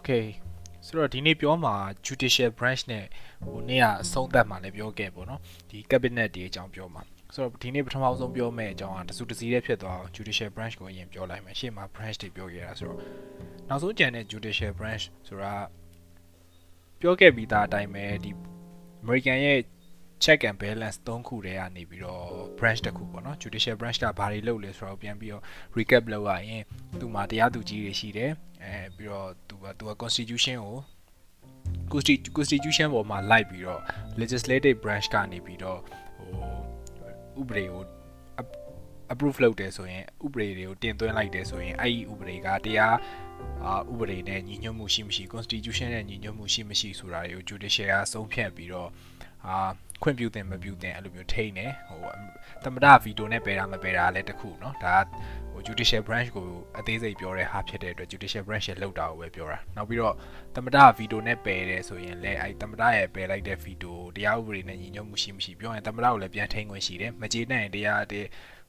Okay ဆိုတော့ဒီနေ့ပြောမှာ judicial branch နဲ့ဟိုနေ့ကအဆုံးသတ်မှာလည်းပြောခဲ့ပေါ့နော်ဒီ cabinet တွေအကြောင်းပြောမှာဆိုတော့ဒီနေ့ပထမဆုံးပြောမယ့်အကြောင်းကတစုတစည်းလေးဖြစ်သွားအောင် judicial branch ကိုအရင်ပြောလိုက်မယ်ရှေ့မှာ branch တွေပြောခဲ့တာဆိုတော့နောက်ဆုံးကြံတဲ့ judicial branch ဆိုတာပြောခဲ့ပြီးသားအတိုင်းပဲဒီ American ရဲ့ check and balance သုံးခုတည်းကနေပြီးတော့ branch တစ်ခုပေါ့နော် judicial branch ကဘာတွေလုပ်လဲဆိုတော့ပြန်ပြီးတော့ recap လုပ်ရရင်သူမှာတရားသူကြီးတွေရှိတယ်အဲပြီးတော့သူကသူက constitution ကို constitution ပေါ်မှာလိုက်ပြီးတော့ legislative branch ကနေပြီးတော့ဟိုဥပဒေကို approve လုပ်တယ်ဆိုရင်ဥပဒေတွေကိုတင်သွင်းလိုက်တယ်ဆိုရင်အဲ့ဒီဥပဒေကတရားအာဥပဒေနဲ့ညီညွတ်မှုရှိမရှိ constitution နဲ့ညီညွတ်မှုရှိမရှိဆိုတာတွေကို judicial ကဆုံးဖြတ်ပြီးတော့ အာခွင့်ပြုတင်မပြုတင်အဲ့လိုမျိုးထိနေဟိုသမ္မတဗီတိုနဲ့ပယ်တာမပယ်တာလည်းတခုเนาะဒါဟို judicial branch ကိုအသေးစိတ်ပြောတဲ့ဟာဖြစ်တဲ့အတွက် judicial branch ရဲ့လောက်တာကိုပဲပြောတာနောက်ပြီးတော့သမ္မတဗီတိုနဲ့ပယ်တယ်ဆိုရင်လည်းအဲ့သမ္မတရဲ့ပယ်လိုက်တဲ့ဗီတိုတရားဥပဒေနဲ့ညီညွတ်မှုရှိမရှိပြောရင်သမ္မတကိုလည်းပြန်ထိန်ခွင့်ရှိတယ်မကြေနိုင်ရင်တရားတဲ့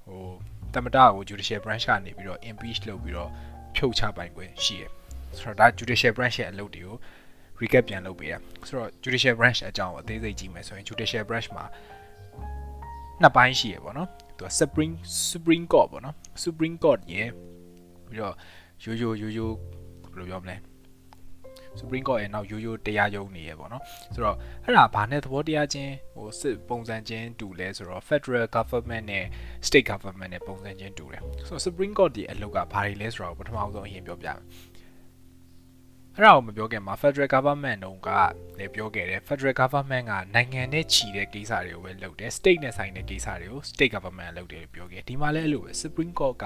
ဟိုသမ္မတကို judicial branch ကနေပြီးတော့ impeach လုပ်ပြီးတော့ဖြုတ်ချပိုင်ခွင့်ရှိတယ်ဆိုတော့ဒါ judicial branch ရဲ့အလုပ်တွေကို recap ပြန်လုပ်ပေးတာဆိုတော့ judicial branch အကြောင်းအသေးစိတ်ကြည့်မယ်ဆိုရင် judicial branch မှာနှစ်ပိုင်းရှိရပေါ့နော်သူက supreme supreme court ပေါ့နော် supreme court ရေပြီးတော့ရိုးရိုးရိုးရိုးဘယ်လိုပြောမလဲ Supreme Court ရဲ့နောက်ရိုးရိုးတရားရုံးနေရပေါ့နော်ဆိုတော့အဲ့ဒါဘာနဲ့သဘောတရားချင်းဟိုစစ်ပုံစံချင်းတူလဲဆိုတော့ Federal Government နဲ့ State Government နဲ့ပုံစံချင်းတူတယ်ဆိုတော့ Supreme Court ဒီအလုပ်ကဘာတွေလဲဆိုတော့ပထမဆုံးအရင်ပြောပြမယ် အဲ့ဒါကိုမပြောခင်မှာ Federal Government တုန်းကလည်းပြောခဲ့တယ် Federal Government ကနိုင်ငံနဲ့ချီတဲ့ကိစ္စတွေကိုပဲလုပ်တယ် State နဲ့ဆိုင်တဲ့ကိစ္စတွေကို State Government လုပ်တယ်လို့ပြောခဲ့ဒီမှာလည်းအဲ့လိုပဲ Supreme Court က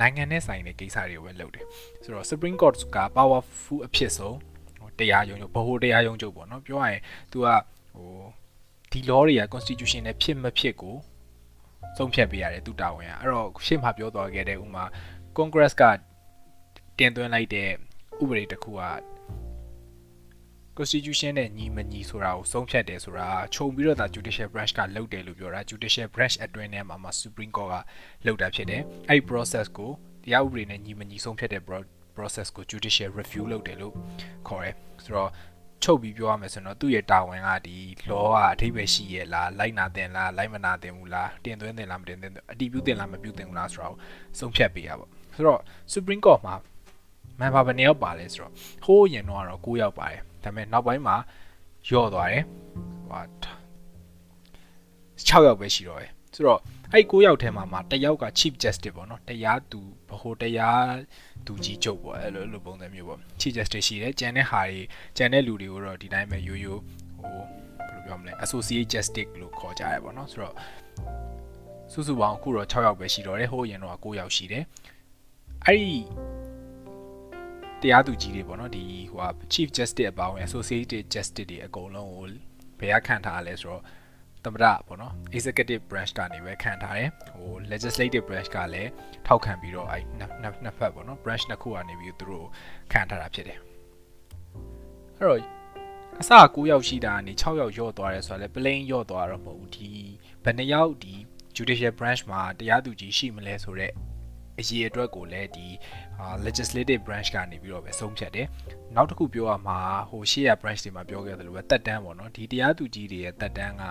နိုင်ငံနဲ့ဆိုင်တဲ့ကိစ္စတွေကိုပဲလုပ်တယ်ဆိုတော့ Supreme Court က powerful အဖြစ်ဆုံးတရားရုံးချုပ်ဗဟိုတရားရုံးချုပ်ပေါ့နော်ပြောရရင် तू ကဟိုဒီ law တွေက constitution နဲ့ဖြစ်မဖြစ်ကိုဆုံးဖြတ်ပေးရတယ်သူတာဝန်ကအဲ့တော့ရှေ့မှာပြောသွားခဲ့တဲ့ဥမာ Congress ကတင်သွင်းလိုက်တဲ့ ဥပဒေတစ်ခုက constitution နဲ့ညီမညီဆိုတာကိုဆုံးဖြတ်တယ်ဆိုတာခြုံပြီးတော့ဒါ judicial branch ကလုပ်တယ်လို့ပြောတာ judicial branch အတွင်းထဲမှာမှာ supreme court ကလုပ်တာဖြစ်တယ်အဲ့ဒီ process ကိုတရားဥပဒေနဲ့ညီမညီဆုံးဖြတ်တဲ့ process ကို judicial review လုပ်တယ်လို့ခေါ်တယ်ဆိုတော့ချုပ်ပြီးပြောရမယ်ဆိုတော့သူ့ရဲ့တာဝန်ကဒီ law ကအထိပ္ပယ်ရှိရဲ့လားလိုက်နာတင်လားလိုက်မနာတင်ဘူးလားတင်သွင်းတင်လားမတင်သွင်းအတီးပြုတင်လားမပြုတင်ဘူးလားဆိုတော့ဆုံးဖြတ်ပေးရပါဆိုတော့ Supreme Court မှာ member ဘယ်နှယောက်ပါလဲဆိုတော့ဟိုးရင်တော့တော့9ယောက်ပါတယ်ဒါပေမဲ့နောက်ပိုင်းမှာယော့သွားတယ်ဟို6ယောက်ပဲရှိတော့တယ်ဆိုတော့အဲ့9ယောက်ထဲမှာမှာတယောက်က chief justice ပေါ့နော်တရားသူဘဟိုတရားသူကြီးချုပ်ပေါ့အဲ့လိုလိုပုံစံမျိုးပေါ့ chief justice ရှိတယ်ကြံတဲ့ဟာတွေကြံတဲ့လူတွေကိုတော့ဒီတိုင်းပဲရိုးရိုးဟိုဘယ်လိုပြောမလဲ associate justice လို့ခေါ်ကြရပေါ့နော်ဆိုတော့စုစုပေါင်းအခုတော့6ယောက်ပဲရှိတော့တယ်ဟိုရင်တော့9ယောက်ရှိတယ်အဲ့ဒီ တရားသူကြီးတွေပေါ့နော်ဒီဟို chief justice အပေါင်း associate justice တွေအကုန်လုံးကိုဘယ်ကခန့်ထားလဲဆိုတော့သမ္မတပေါ့နော် executive branch ကနေပဲခံထားတယ်ဟို legislative branch ကလည်းထောက်ခံပြီးတော့အဲနှစ်နှစ်ဖက်ပေါ့နော် branch နှစ်ခုကနေပြီးသူတို့ခံထားတာဖြစ်တယ်အဲ့တော့အစ9ယောက်ရှိတာကနေ6ယောက်ယော့သွားတယ်ဆိုတော့လေ plane ယော့သွားတော့မဟုတ်ဘူးဒီဘယ်နှယောက်ဒီ judicial branch မှာတရားသူကြီးရှိမလဲဆိုတော့ အရေးအတွက်ကိုလည်းဒီ legislative branch ကနေပြီးတော့ပဲဆုံးဖြတ်တယ်။နောက်တစ်ခုပြောရမှာဟိုရှေ့ရ branch တွေမှာပြောခဲ့သလိုပဲတက်တန်းပေါ့နော်။ဒီတရားသူကြီးတွေရဲ့တက်တန်းက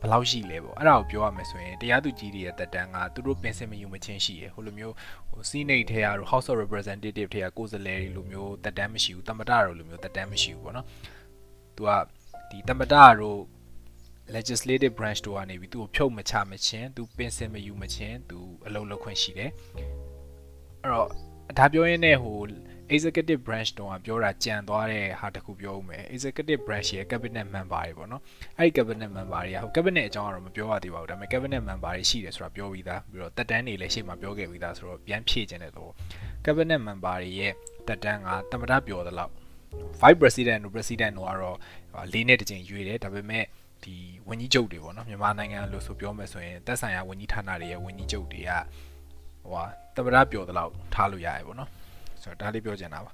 ဘယ်လောက်ရှိလဲပေါ့အဲ့ဒါကိုပြောရမယ်ဆိုရင်တရားသူကြီးတွေရဲ့တက်တန်းကသူတို့ပင်စင်မယူမချင်းရှိရဟိုလိုမျိုးဟို Senate ထဲက House of Representative ထဲကကိုယ်စားလှယ်တွေလိုမျိုးတက်တန်းမရှိဘူးတမတတို့လိုမျိုးတက်တန်းမရှိဘူးပေါ့နော်သူကဒီတမတတို့ legislative branch တို့ကနေပြီးသူ့ကိုဖြုတ်မချမချင်းသူပင်စင်မယူမချင်းသူအလုပ်လုပ်ခွင့်ရှိတယ်အဲ့တော့ဒါပြောရင်းနဲ့ဟို executive branch တုန်းကပြောတာကြံသွားတဲ့ဟာတခုပြောဦးမယ် executive branch ရဲ့ cabinet member တွေပေါ့နော်အဲ့ဒီ cabinet member တွေကဟို cabinet အကြောင်းကတော့မပြောရသေးပါဘူးဒါပေမဲ့ cabinet member တွေရှိတယ်ဆိုတာပြောပြီးသားပြီးတော့တက်တန်းတွေလည်းရှေ့မှာပြောခဲ့ပြီးသားဆိုတော့ပြန်ဖြည့်ခြင်းတဲ့တော့ cabinet member တွေရဲ့တက်တန်းကတမတပြောသလောက် vice president တို့ president တို့ကတော့လေးနဲ့တစ်ချိန်ရွေးတယ်ဒါပေမဲ့ ဒီဝန်ကြီးချုပ်တွေပေါ့နော်မြန်မာနိုင်ငံလို့ဆိုပြောမယ်ဆိုရင်တက်ဆိုင်ရာဝန်ကြီးဌာနတွေရဲ့ဝန်ကြီးချုပ်တွေကဟိုဟာတမတပြောသလောက်ထားလို့ရတယ်ပေါ့နော်ဆိုတော့ဒါလေးပြောချင်တာပါ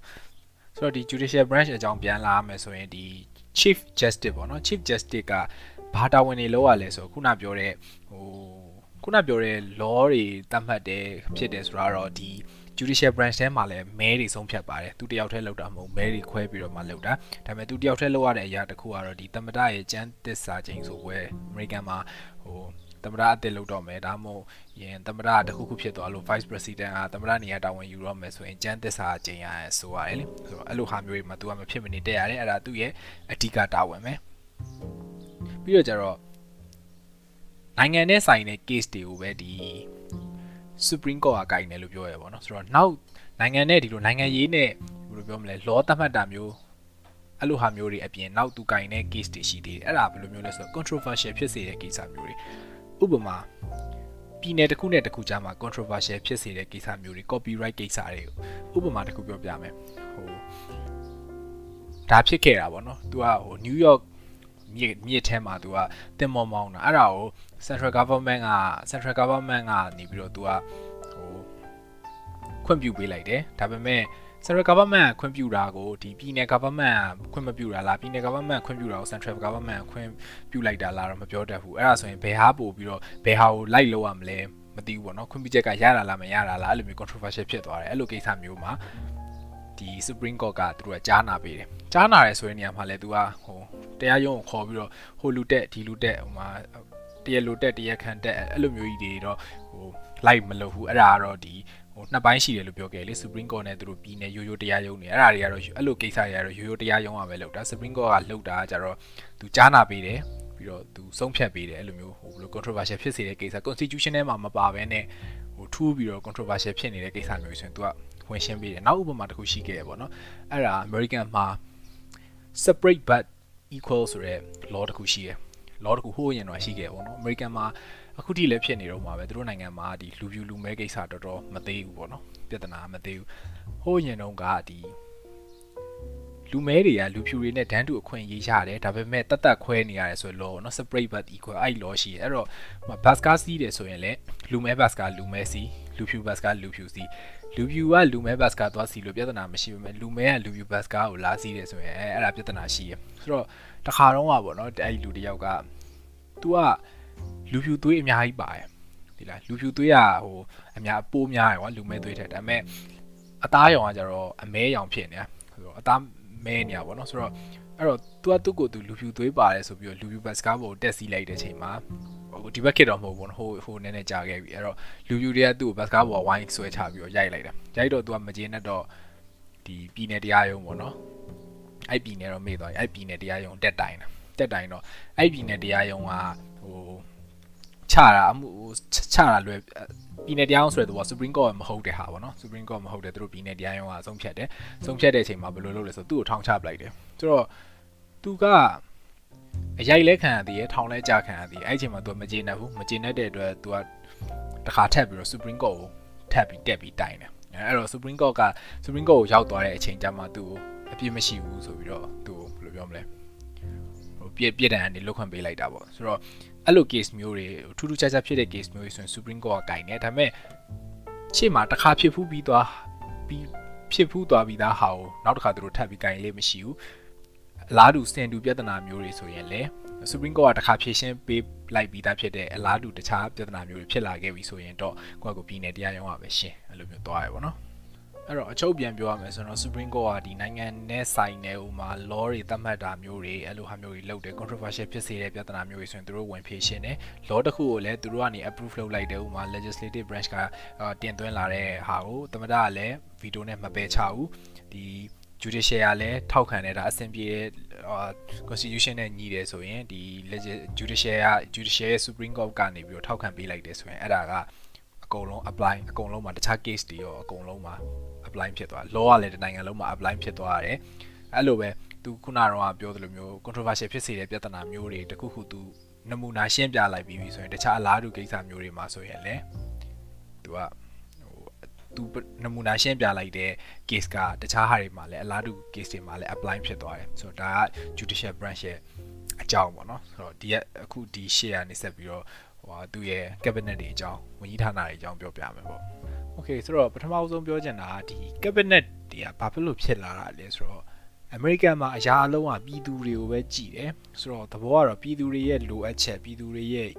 ဆိုတော့ဒီ judicial branch အကြောင်းပြန်လာမယ်ဆိုရင်ဒီ chief justice ပေါ့နော် chief justice ကဘာတာဝန်တွေလုပ်ရလဲဆိုခုနပြောတဲ့ဟိုခုနပြောတဲ့ law တွေတတ်မှတ်တယ်ဖြစ်တယ်ဆိုတော့ဒီ judicial branch ထဲမှာလည်းမဲတွေဆုံးဖြတ်ပါတယ်သူတယောက်တည်းလောက်တာမဟုတ်မဲတွေခွဲပြီးတော့မှလောက်တာဒါပေမဲ့သူတယောက်တည်းလောက်ရတဲ့အရာတစ်ခုကတော့ဒီသမ္မတရဲ့ကျန်းသစ္စာချိန်ဆိုပွဲအမေရိကန်မှာဟိုသမ္မတအစ်စ်လောက်တော့မယ်ဒါမှမဟုတ်ရင်သမ္မတတခုခုဖြစ်သွားလို့ vice president ကသမ္မတနေရာတာဝန်ယူတော့မယ်ဆိုရင်ကျန်းသစ္စာချိန်ရဆိုရတယ်လေဆိုတော့အဲ့လိုဟာမျိုးတွေမှာ तू ကမဖြစ်မနေတက်ရတယ်အဲ့ဒါသူ့ရဲ့အဓိကတာဝန်ပဲပြီးတော့ကျတော့နိုင်ငံနဲ့ဆိုင်တဲ့ case တွေကိုပဲဒီ Supreme Court ကကိုင်တယ်လို့ပြောရပါတော့ဆိုတော့နောက်နိုင်ငံနဲ့ဒီလိုနိုင်ငံရေးနဲ့ဘယ်လိုပြောမလဲ law သတ်မှတ်တာမျိုးအဲ့လိုဟာမျိုးတွေအပြင်နောက်သူကင်တဲ့ case တွေရှိသေးတယ်အဲ့ဒါဘယ်လိုမျိုးလဲဆိုတော့ controversial ဖြစ်စေတဲ့ကိစ္စမျိုးတွေဥပမာပြည်နယ်တစ်ခုနဲ့တစ်ခုကြားမှာ controversial ဖြစ်စေတဲ့ကိစ္စမျိုးတွေ copyright ကိစ္စတွေဥပမာတစ်ခုပြောပြမယ်ဟိုဒါဖြစ်ခဲ့တာပေါ့နော်။ तू ကဟို New York မြစ်မြစ်ထဲမှာ तू ကတင်မော်မောင်းတာအဲ့ဒါကို Central Government က Central Government ကနေပြီးတော့ तू ကဟိုခွင့်ပြုပေးလိုက်တယ်ဒါပေမဲ့ Central Government ခွင့်ပြုတာကိုဒီပြည်နယ် Government ခွင့်မပြုတာလားပြည်နယ် Government ခွင့်ပြုတာကို Central Government ခွင့်ပြုလိုက်တာလားတော့မပြောတတ်ဘူးအဲ့ဒါဆိုရင်ဘယ်ဟာပို့ပြီးတော့ဘယ်ဟာကိုလိုက်လို့ရမလဲမသိဘူးပေါ့နော်ခွင့်ပြုချက်ကရတာလားမရတာလားအဲ့လိုမျိုး controversial ဖြစ်သွားတယ်အဲ့လိုကိစ္စမျိုးမှာ ဒီ Supreme Court ကသူတို့ကကြားနာပေးတယ်ကြားနာရဲဆိုတဲ့နေရာမှာလဲသူကဟိုတရားရုံးကိုခေါ်ပြီးတော့ဟိုလူတက်ဒီလူတက်ဟိုမှာတရားလူတက်တရားခံတက်အဲ့လိုမျိုးကြီးတွေတော့ဟို live မလုပ်ဘူးအဲ့ဒါကတော့ဒီဟိုနှစ်ပိုင်းရှိတယ်လို့ပြောခဲ့လေ Supreme Court နဲ့သူတို့ပြည်နယ်ရိုးရိုးတရားရုံးနေအဲ့ဒါတွေကတော့အဲ့လိုကိစ္စတွေကတော့ရိုးရိုးတရားရုံးကပဲလုပ်တာ Supreme Court ကလုပ်တာကြတော့သူကြားနာပေးတယ်ပြီးတော့သူဆုံးဖြတ်ပေးတယ်အဲ့လိုမျိုးဟိုဘယ်လို controversial ဖြစ်စေတဲ့ကိစ္စ constitution ထဲမှာမပါဘဲနဲ့ဟိုထူးပြီးတော့ controversial ဖြစ်နေတဲ့ကိစ္စမျိုးဆိုရင်သူက ဝင်ရှင်းပေးတယ်နောက်ဥပမာတစ်ခုရှိခဲ့ရပေါ့နော်အဲ့ဒါ American မှာ separate but equal ဆိုတဲ့ law တစ်ခုရှိတယ် law တစ်ခုဟိုးရင်တော့ရှိခဲ့ပေါ့နော် American မှာအခုထိလည်းဖြစ်နေတော့မှာပဲသူတို့နိုင်ငံမှာဒီလူပြူလူမဲကိစ္စတော်တော်မသေးဘူးပေါ့နော်ပြဿနာမသေးဘူးဟိုးရင်တော့ကဒီလူမဲတွေကလူဖြူတွေနဲ့ဒန်းတူအခွင့်ရေးရတယ်ဒါပေမဲ့တတ်တတ်ခွဲနေရတယ်ဆိုလို့เนาะ separate but equal အဲ့ law ရှိတယ်အဲ့တော့ bus car စီးတယ်ဆိုရင်လည်းလူမဲ bus car လူမဲစီးလူဖြူ bus car လူဖြူစီး လူဖြူကလူမဲဘတ်စကာသွားစီလို့ပြဿနာမရှိပါဘူးလူမဲကလူဖြူဘတ်စကာကိုလာစီတယ်ဆိုရင်အဲ့ဒါပြဿနာရှိရယ်ဆိုတော့တခါတော့ကပေါ့နော်အဲ့ဒီလူတယောက်က तू ကလူဖြူသွေးအများကြီးပါတယ်ဒီလားလူဖြူသွေးကဟိုအများပိုးများတယ်ကွာလူမဲသွေးထက်ဒါပေမဲ့အသားရောင်ကကျတော့အမဲရောင်ဖြစ်နေတာဆိုတော့အသားမဲနေတာပေါ့နော်ဆိုတော့ အဲ့တော့ तू ကသူ့ကိုသူလူဖြူသွေးပါတယ်ဆိုပြီးတော့လူဖြူဘတ်စကားပေါ်တက်စီလိုက်တဲ့ချိန်မှာဟိုဒီဘက်ခေတ်တော့မဟုတ်ဘူးနော်ဟိုဟိုနည်းနည်းကြာခဲ့ပြီအဲ့တော့လူဖြူတွေကသူ့ကိုဘတ်စကားပေါ်ဝိုင်းဆွဲချပြီးတော့ရိုက်လိုက်တာရိုက်တော့ तू ကမကျေနပ်တော့ဒီပြည်နယ်တရားရုံးပေါ့နော်အဲ့ပြည်နယ်တော့မေ့သွားပြီအဲ့ပြည်နယ်တရားရုံးတက်တိုင်တာတက်တိုင်တော့အဲ့ပြည်နယ်တရားရုံးကဟိုချတာအမှုချတာလွယ်ပြည်နယ်တရားရုံးဆိုတဲ့သူက Supreme Court မဟုတ်တဲ့ဟာပေါ့နော် Supreme Court မဟုတ်တဲ့သူတို့ပြည်နယ်တရားရုံးကဆုံးဖြတ်တယ်ဆုံးဖြတ်တဲ့အချိန်မှာဘယ်လိုလုပ်လဲဆိုသူ့ကိုထောင်ချပလိုက်တယ်ဆိုတော့ သူကအရိုက်လဲခံရသေးရထောင်လဲကြာခံရသေးအဲ့အချိန်မှာသူကမကျေနပ်ဘူးမကျေနပ်တဲ့အတွက်သူကတခါထပ်ပြီးတော့ Supreme Court ကိုထပ်ပြီးတက်ပြီးတိုင်တယ်အဲ့တော့ Supreme Court က Supreme Court ကိုရောက်သွားတဲ့အချိန်ကျမှသူ့ကိုအပြစ်မရှိဘူးဆိုပြီးတော့သူ့ကိုဘယ်လိုပြောမလဲဟိုပြည့်ပြည့်တန်ကနေလွတ်ခွင့်ပေးလိုက်တာပေါ့ဆိုတော့အဲ့လို case မျိုးတွေထူးထူးခြားခြားဖြစ်တဲ့ case မျိုးတွေဆိုရင် Supreme Court ကကင်တယ်ဒါပေမဲ့ရှေ့မှာတစ်ခါဖြစ်ဖူးပြီးသွားပြီးဖြစ်ဖူးသွားပြီးသားဟာကိုနောက်တစ်ခါသူတို့ထပ်ပြီးကင်လေးမရှိဘူး အလားတူစင်တူပြဿနာမျိုးတွေဆိုရင်လည်း Supreme Court ကတစ်ခါဖြေရှင်းပေးလိုက်ပြီးသားဖြစ်တဲ့အလားတူတခြားပြဿနာမျိုးတွေဖြစ်လာခဲ့ပြီဆိုရင်တော့ကိုယ့်ကိုပြည်နယ်တရားရုံးကပဲရှင်းအဲ့လိုမျိုးသွားရပါတော့အဲ့တော့အချုပ်ပြန်ပြောရမယ်ဆိုတော့ Supreme Court ကဒီနိုင်ငံနဲ့ဆိုင်တဲ့ဥမာ law တွေသတ်မှတ်တာမျိုးတွေအဲ့လိုဟာမျိုးတွေလုပ်တယ် controversial ဖြစ်စေတဲ့ပြဿနာမျိုးတွေဆိုရင်သူတို့ဝင်ဖြေရှင်းတယ် law တစ်ခုကိုလည်းသူတို့ကနေ approve လုပ်လိုက်တယ်ဥမာ legislative branch ကတင်သွင်းလာတဲ့ဟာကိုသမ္မတကလည်း veto နဲ့မပယ်ချဘူးဒီ judicial ကလည်းထောက်ခံတယ်ဒါအဆင်ပြေတဲ့ constitution နဲ့ညီတယ်ဆိုရင်ဒီ judicial က judicial ရဲ့ supreme court ကနေပြီးတော့ထောက်ခံပေးလိုက်တယ်ဆိုရင်အဲ့ဒါကအကုန်လုံး apply အကုန်လုံးမှာတခြား case တွေရောအကုန်လုံးမှာ apply ဖြစ်သွား law ကလည်းတနိုင်ငံလုံးမှာ apply ဖြစ်သွားရတယ်အဲ့လိုပဲသူခုနကတော့ပြောသလိုမျိုး controversial ဖြစ်စေတဲ့ပြဿနာမျိုးတွေတခုခုသူနမူနာရှင်းပြလိုက်ပြီးပြီဆိုရင်တခြားအလားတူကိစ္စမျိုးတွေမှာဆိုရင်လည်းသူက သူနမူနာရှင်းပြလိုက်တဲ့ case ကတခြားဟာတွေမှာလည်းအလားတူ case တွေမှာလည်း apply ဖြစ်သွားတယ်ဆိုတော့ဒါက judicial branch ရဲ့အကြောင်းပေါ့နော်ဆိုတော့ဒီကအခုဒီ share နေဆက်ပြီးတော့ဟိုသူ့ရဲ့ cabinet တွေအကြောင်းဝန်ကြီးဌာနတွေအကြောင်းပြောပြမယ်ပေါ့ Okay ဆိုတော့ပထမဆုံးပြောချင်တာကဒီ cabinet တွေကဘာဖြစ်လို့ဖြစ်လာတာလဲဆိုတော့အမေရိကန်မှာအရာအလုံးကပြည်သူတွေကိုပဲကြည်တယ်ဆိုတော့သဘောကတော့ပြည်သူတွေရဲ့လိုအပ်ချက်ပြည်သူတွေရဲ့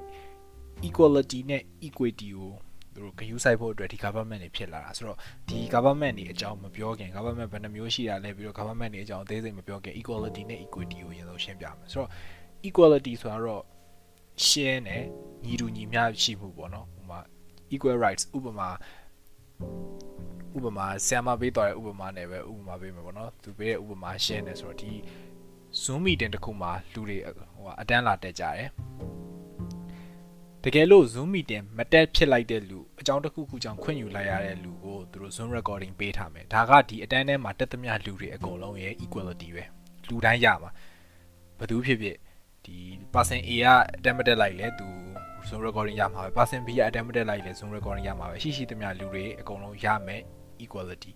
equality နဲ့ equity ကို သူတို့ဂယူးဆိုင်ဖို့အတွက်ဒီ government တွေဖြစ်လာတာဆိုတော့ဒီ government တွေအကြောင်းမပြောခင် government ဘယ်နှမျိုးရှိတာလဲပြီးတော့ government တွေအကြောင်းအသေးစိတ်မပြောခင် equality နဲ့ equity ကိုရင်ဆုံးရှင်းပြမယ်ဆိုတော့ equality ဆိုတာတော့ရှင်းတယ်ညီတူညီမျှရှိမှုပေါ့နော်ဥပမာ equal rights ဥပမာဥပမာဆ iam ပေးတော်တဲ့ဥပမာနဲ့ပဲဥပမာပေးမယ်ပေါ့နော်သူပေးတဲ့ဥပမာရှင်းတယ်ဆိုတော့ဒီ Zoom meeting တစ်ခုမှာလူတွေဟိုအတန်းလာတက်ကြတယ် တကယ်လို့ Zoom meeting မတက်ဖြစ်လိုက်တဲ့လူအကြောင်းတစ်ခုခုကြောင့်ခွင့်ယူလိုက်ရတဲ့လူကိုသူတို့ Zoom recording ပေးထားမယ်ဒါကဒီအတန်းထဲမှာတက်သမျှလူတွေအကုန်လုံးရဲ့ equality ပဲလူတိုင်းရမှာဘယ်သူဖြစ်ဖြစ်ဒီ person A ကအတန်းမတက်လိုက်လဲသူ Zoom recording ရမှာပဲ person B ကအတန်းမတက်လိုက်လဲ Zoom recording ရမှာပဲရှိရှိသမျှလူတွေအကုန်လုံးရမယ် equality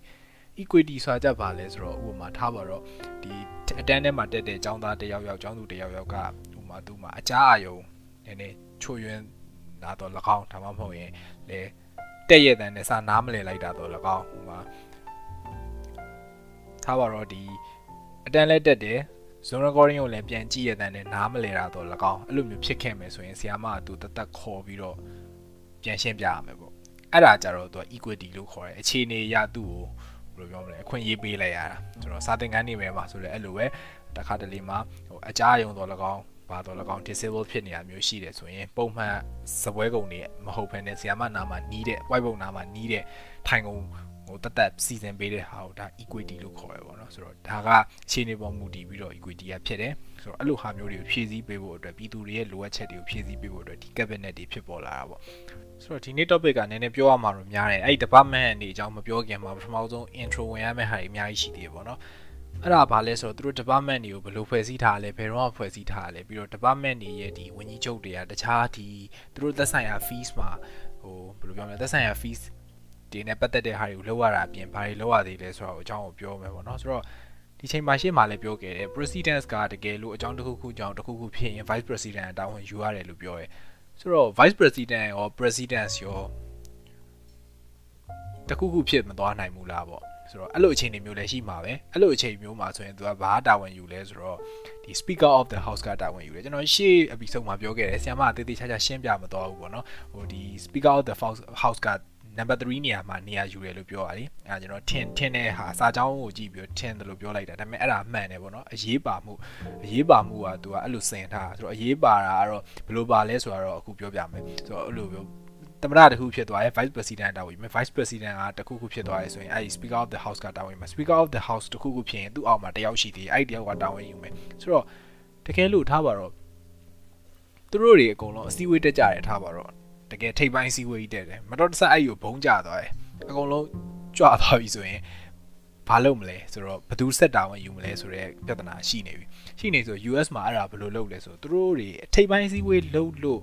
equity ဆိုတာကြပါလဲဆိုတော့ဥပမာထားပါတော့ဒီအတန်းထဲမှာတက်တဲ့ចောင်းသားတယောက်ယောက်ចောင်းသူတယောက်ယောက်ကဥပမာသူ့မှာအကြအယုံနည်းနည်းချွယွင်း လာတော့၎င်းဒါမှမဟုတ်ရင်လေတက်ရတဲ့နဲ့စာနားမလည်လိုက်တာတော့၎င်းဥပမာထားပါတော့ဒီအတန်းလက်တက်တယ် Zoom recording ကိုလည်းပြန်ကြည့်ရတဲ့နဲ့နားမလည်တာတော့၎င်းအဲ့လိုမျိုးဖြစ်ခဲ့မယ်ဆိုရင်ဆရာမကသူတသက်ခေါ်ပြီးတော့ပြန်ရှင်းပြရမယ်ပေါ့အဲ့ဒါကြတော့သူက equity လို့ခေါ်တယ်အခြေအနေအရသူ့ကိုဘယ်လိုပြောမလဲအခွင့်အရေးပေးလိုက်ရတာဆိုတော့စာသင်ခန်းနေပဲမှာဆိုတော့အဲ့လိုပဲတခါတလေမှာဟိုအကြအယုံတော့၎င်း ဘာတော့၎င်း disable ဖြစ်နေတာမျိုးရှိတယ်ဆိုရင်ပုံမှန်စပွဲကုံတွေမဟုတ်ဘဲနဲ့ဆီယာမနာမှာနီးတဲ့ white ပုံနာမှာနီးတဲ့ထိုင်ကုံဟိုတသက်စီစဉ်ပေးတဲ့ဟာကိုဒါ equity လို့ခေါ်ရပါတော့ဆိုတော့ဒါကအခြေအနေပေါ်မူတည်ပြီးတော့ equity ကဖြစ်တယ်ဆိုတော့အဲ့လိုဟာမျိုးတွေကိုဖြည့်ဆည်းပေးဖို့အတွက်ပြည်သူတွေရဲ့လိုအပ်ချက်တွေကိုဖြည့်ဆည်းပေးဖို့အတွက်ဒီ cabinet တွေဖြစ်ပေါ်လာတာပေါ့ဆိုတော့ဒီနေ့ topic ကနည်းနည်းပြောရမှာတော့များတယ်အဲ့ဒီ department အနေအကြောင်းမပြောခင်မှာပထမဆုံး intro ဝင်ရမယ့်ဟာတွေအများကြီးရှိသေးတယ်ပေါ့နော် အဲ့ဒါဘာလဲဆိုတော့သူတို့ department တွေကိုဘယ်လိုဖွဲ့စည်းထားလဲဘယ်တော့ဖွဲ့စည်းထားလဲပြီးတော့ department တွေရဲ့ဒီဝန်ကြီးချုပ်တွေကတခြားဒီသူတို့သက်ဆိုင်ရာ fees မှာဟိုဘယ်လိုပြောမလဲသက်ဆိုင်ရာ fees ဒီနဲ့ပတ်သက်တဲ့ဟာတွေကိုလောက်ရတာအပြင်ဘာတွေလောက်ရသေးလဲဆိုတော့အကြောင်းကိုပြောမယ်ပေါ့နော်ဆိုတော့ဒီချိန်မှာရှေ့မှာလည်းပြောခဲ့တယ် president ကတကယ်လို့အကြောင်းတစ်ခုခုကြောင့်တစ်ခုခုဖြစ်ရင် vice president တာဝန်ယူရတယ်လို့ပြောရဲဆိုတော့ vice president ရော president ရောတခုခုဖြစ်မသွားနိုင်ဘူးလားပေါ့ ဆိုတော့အဲ့လိုအခြေအနေမျိုးလည်းရှိမှာပဲအဲ့လိုအခြေအနေမျိုးမှာဆိုရင်သူကဘာတာဝန်ယူလဲဆိုတော့ဒီ speaker of the house ကတာဝန်ယူတယ်ကျွန်တော်ရှေ့ episode မှာပြောခဲ့တယ်ဆရာမအသေးသေးချာချာရှင်းပြမသွားဘူးပေါ့နော်ဟိုဒီ speaker of the house က number 3နေရာမှာနေရာယူတယ်လို့ပြောတာလေအဲကျွန်တော်ထင်ထင်တဲ့ဟာစာကြောင်းကိုကြည့်ပြီးထင်တယ်လို့ပြောလိုက်တာဒါပေမဲ့အဲ့ဒါမှန်တယ်ပေါ့နော်အရေးပါမှုအရေးပါမှုကသူကအဲ့လိုစင်ထားဆိုတော့အရေးပါတာကတော့ဘယ်လိုပါလဲဆိုတော့အခုပြောပြမယ်ဆိုတော့အဲ့လိုပြော သမရတခုဖြစ်သွားရဲ့ vice president တာဝန်ယူမယ် vice president ကတခုခုဖြစ်သွားရဲဆိုရင်အဲ့ဒီ speaker of the house ကတာဝန်ယူမယ် speaker of the house တခုခုဖြစ်ရင်သူ့အောက်မှာတယောက်ရှိသေးတယ်အဲ့ဒီတယောက်ကတာဝန်ယူမယ်ဆိုတော့တကယ်လို့ထားပါတော့သူတို့တွေအကုန်လုံးအစည်းအဝေးတက်ကြတယ်ထားပါတော့တကယ်ထိပ်ပိုင်းစည်းဝေးတက်တယ်မတော်တဆအဲ့ကိုဘုံကျသွားတယ်အကုန်လုံးကြွသွားပြီဆိုရင်ဘာလုပ်မလဲဆိုတော့ဘယ်သူဆက်တာဝင်ယူမလဲဆိုတဲ့ပြဿနာရှိနေပြီရှိနေဆို US မှာအဲ့ဒါဘယ်လိုလုပ်လဲဆိုတော့သူတို့တွေထိပ်ပိုင်းစည်းဝေးလုပ်လို့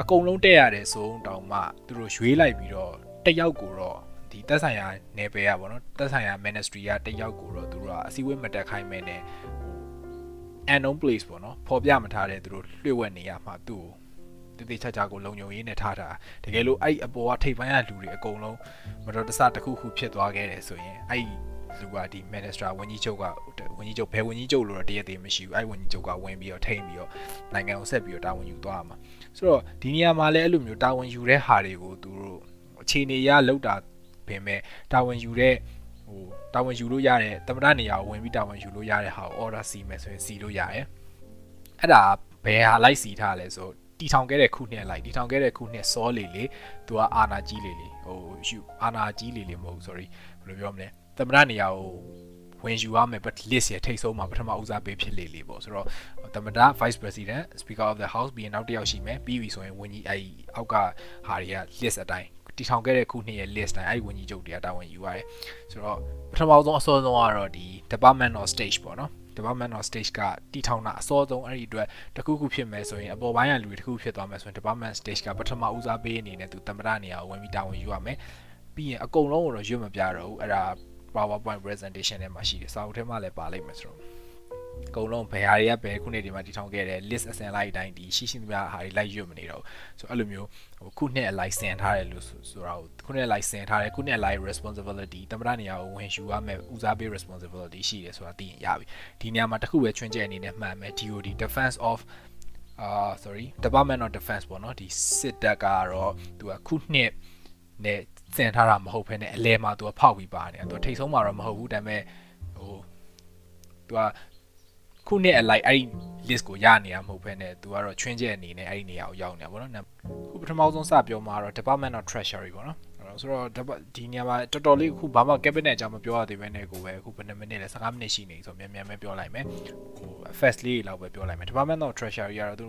အကုန်လုံးတက်ရတယ်ဆိုတောင်မှသူတို့ရွေးလိုက်ပြီးတော့တယောက်ကိုတော့ဒီတက်ဆိုင်ရာနယ်ပယ်ကပေါ့နော်တက်ဆိုင်ရာ ministry ကတယောက်ကိုတော့သူတို့ကအစည်းအဝေးမတက်ခိုင်းမဲနဲ့ unknown place ပေါ့နော်ပေါ်ပြမထားတဲ့သူတို့လွှဲ့ဝက်နေရမှာသူ့ကိုတည်တည်ချာချာကိုလုံုံရေးနဲ့ထားတာတကယ်လို့အဲ့အပေါ်ကထိပ်ပိုင်းကလူတွေအကုန်လုံးမတော်တဆတစ်ခုခုဖြစ်သွားခဲ့တယ်ဆိုရင်အဲ့လူကဒီ minister ဝန်ကြီးချုပ်ကဝန်ကြီးချုပ်ဘယ်ဝန်ကြီးချုပ်လို့တော့တရက်တည်းမရှိဘူးအဲ့ဝန်ကြီးချုပ်ကဝင်ပြီးတော့ထိမ့်ပြီးတော့နိုင်ငံကိုဆက်ပြီးတော့တာဝန်ယူသွားမှာ ဆိုတော့ဒီနေရာမှာလည်းအဲ့လိုမျိုးတာဝန်ယူတဲ့ဟာတွေကိုသူတို့အခြေအနေရလောက်တာပင်မဲ့တာဝန်ယူတဲ့ဟိုတာဝန်ယူလို့ရတဲ့တမရနေရာကိုဝင်ပြီးတာဝန်ယူလို့ရတဲ့ဟာကို order စီမယ်ဆိုရင်စီလို့ရတယ်အဲ့ဒါဘယ်ဟာလိုက်စီထားလဲဆိုတီထောင်ခဲ့တဲ့ခုနှစ်လိုက်တီထောင်ခဲ့တဲ့ခုနှစ်စောလေလေသူကအာနာကြီးလေလေဟိုယူအာနာကြီးလေလေမဟုတ် sorry ဘယ်လိုပြောမလဲသမရနေရာကို ဝင်ယူရမယ် but list ရဲ့ထိတ်ဆုံးမှာပထမဦးစားပေးဖြစ်လေလေပေါ့ဆိုတော့သမရ vice president speaker of the house ပြီးရင်နောက်တစ်ယောက်ရှိမယ်ပြီးပြီဆိုရင်ဝန်ကြီးအဲ့အောက်ကဟာတွေက list အတိုင်းတီထောင်ခဲ့တဲ့ခုနှစ်ရဲ့ list တိုင်းအဲ့ဝန်ကြီးချုပ်တွေကတာဝန်ယူရတယ်ဆိုတော့ပထမဆုံးအစောဆုံးကတော့ဒီ department of stage ပေါ့နော် development of stage ကတီထောင်တာအစောဆုံးအဲ့ဒီအတွက်တခုခုဖြစ်မယ်ဆိုရင်အပေါ်ပိုင်းကလူတွေတခုဖြစ်သွားမယ်ဆိုရင် development stage ကပထမဦးစားပေးအနေနဲ့သူသမ္မတနေရာကိုဝင်ပြီးတာဝန်ယူရမယ်ပြီးရင်အကုန်လုံးကိုတော့ရွတ်မပြတော့ဘူးအဲ့ဒါ PowerPoint presentation ထဲမှာရှိတယ်စာအုပ်ထဲမှာလည်းပါလိမ့်မယ်ဆိုတော့အကုန်လုံးဘယ်ဟာတွေကဘယ်ခုနှစ်ဒီမှာတည်ထောင်ခဲ့တယ် list အစင်လိုက်အတိုင်းဒီရှိရှိသမျှဟာတွေလိုက်ရွတ်မနေတော့ဆိုအဲ့လိုမျိုးဟိုခုနှစ်အလိုက်ဆင်ထားတယ်လို့ဆိုတာကိုခုနှစ်အလိုက်ဆင်ထားတယ်ခုနှစ်အလိုက် responsibility တမရနေရာကိုဝင်ယူရမယ်ဦးစားပေး responsibility ရှိတယ်ဆိုတာသိရင်ရပြီဒီနေရာမှာတခုပဲချွင်းချက်အနေနဲ့မှန်မယ် DOD defense of အာ sorry Department of Defense ပေါ့နော်ဒီစစ်တပ်ကတော့သူကခုနှစ်နဲ့ စင်ထားတာမဟုတ်ဘဲနဲ့အလဲမှာသူကဖောက်ပြီးပါနေတာသူကထိတ်ဆုံးမှာတော့မဟုတ်ဘူးဒါပေမဲ့ဟိုသူကခုနှစ်အလိုက်အဲ့ဒီ list ကိုရနေရမဟုတ်ဘဲနဲ့သူကတော့ချွင်းချက်အနေနဲ့အဲ့ဒီနေရာကိုရောက်နေတာပေါ့နော်ခုပထမဆုံးစပြောမှာတော့ Department of Treasury ပေါ့နော်ဆိုတော့ဒီနေရာမှာတော်တော်လေးခုဘာမှ cabinet အကြောင်းမပြောရသေးဘဲနဲ့ကိုပဲအခုဘယ်နှမိနစ်လဲ15မိနစ်ရှိနေဆိုမြန်မြန်ပဲပြောလိုက်မယ်ဟို first လေးလောက်ပဲပြောလိုက်မယ် Department of Treasury ကတော့သူ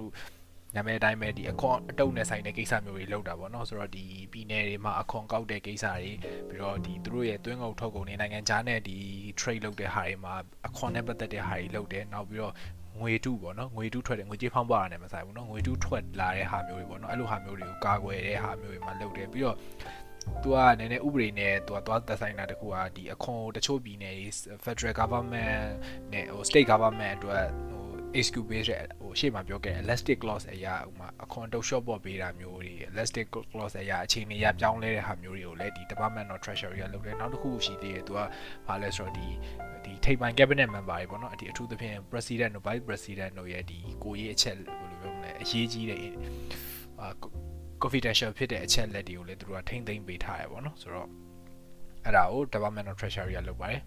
နာမည်အတိုင်းပဲဒီအခွန်အတုံးနဲ့ဆိုင်တဲ့ကိစ္စမျိုးတွေလုပ်တာပေါ့နော်ဆိုတော့ဒီပြည်နယ်တွေမှာအခွန်ကောက်တဲ့ကိစ္စတွေပြီးတော့ဒီသူတို့ရဲ့သွင်းကုန်ထုတ်ကုန်တွေနိုင်ငံခြားနဲ့ဒီ trade လုပ်တဲ့ဟာတွေမှာအခွန်နဲ့ပတ်သက်တဲ့ဟာတွေလုပ်တယ်နောက်ပြီးတော့ငွေတုပေါ့နော်ငွေတုထွက်တယ်ငွေကြေးဖောင်းပါတာနဲ့မဆိုင်ဘူးနော်ငွေတုထွက်လာတဲ့ဟာမျိုးတွေပေါ့နော်အဲ့လိုဟာမျိုးတွေကိုကာကွယ်တဲ့ဟာမျိုးတွေမှာလုပ်တယ်ပြီးတော့သူကနည်းနည်းဥပဒေနဲ့သူကသွားသက်ဆိုင်တာတခုကဒီအခွန်တချို့ပြည်နယ်တွေ Federal Government နဲ့ဟို State Government အတွက်ဟို HQ base တဲ့ဟိုရှေ့မှာပြောခဲ့ elastic clause အရာဥမာအခွန်တုတ် short ပေါ်ပေးတာမျိုးတွေ elastic clause အရာအချိန်ကြီးရပြောင်းလဲတဲ့ဟာမျိုးတွေကိုလည်းဒီ Department of Treasury ကလုပ်တယ်နောက်တစ်ခုရှိသေးတယ်သူကဘာလဲဆိုတော့ဒီဒီထိပ်ပိုင်း cabinet member တွေပေါ့နော်ဒီအထူးသဖြင့် president တို့ vice president တို့ရဲ့ဒီကိုရေးအချက်ဘယ်လိုပြောမလဲအရေးကြီးတဲ့အာ confidential ဖြစ်တဲ့အချက်လက်တွေကိုလည်းသူတို့ကထိမ့်သိမ့်ပေးထားရပေါ့နော်ဆိုတော့အဲ့ဒါကို Department of Treasury ကလုပ်ပါတယ်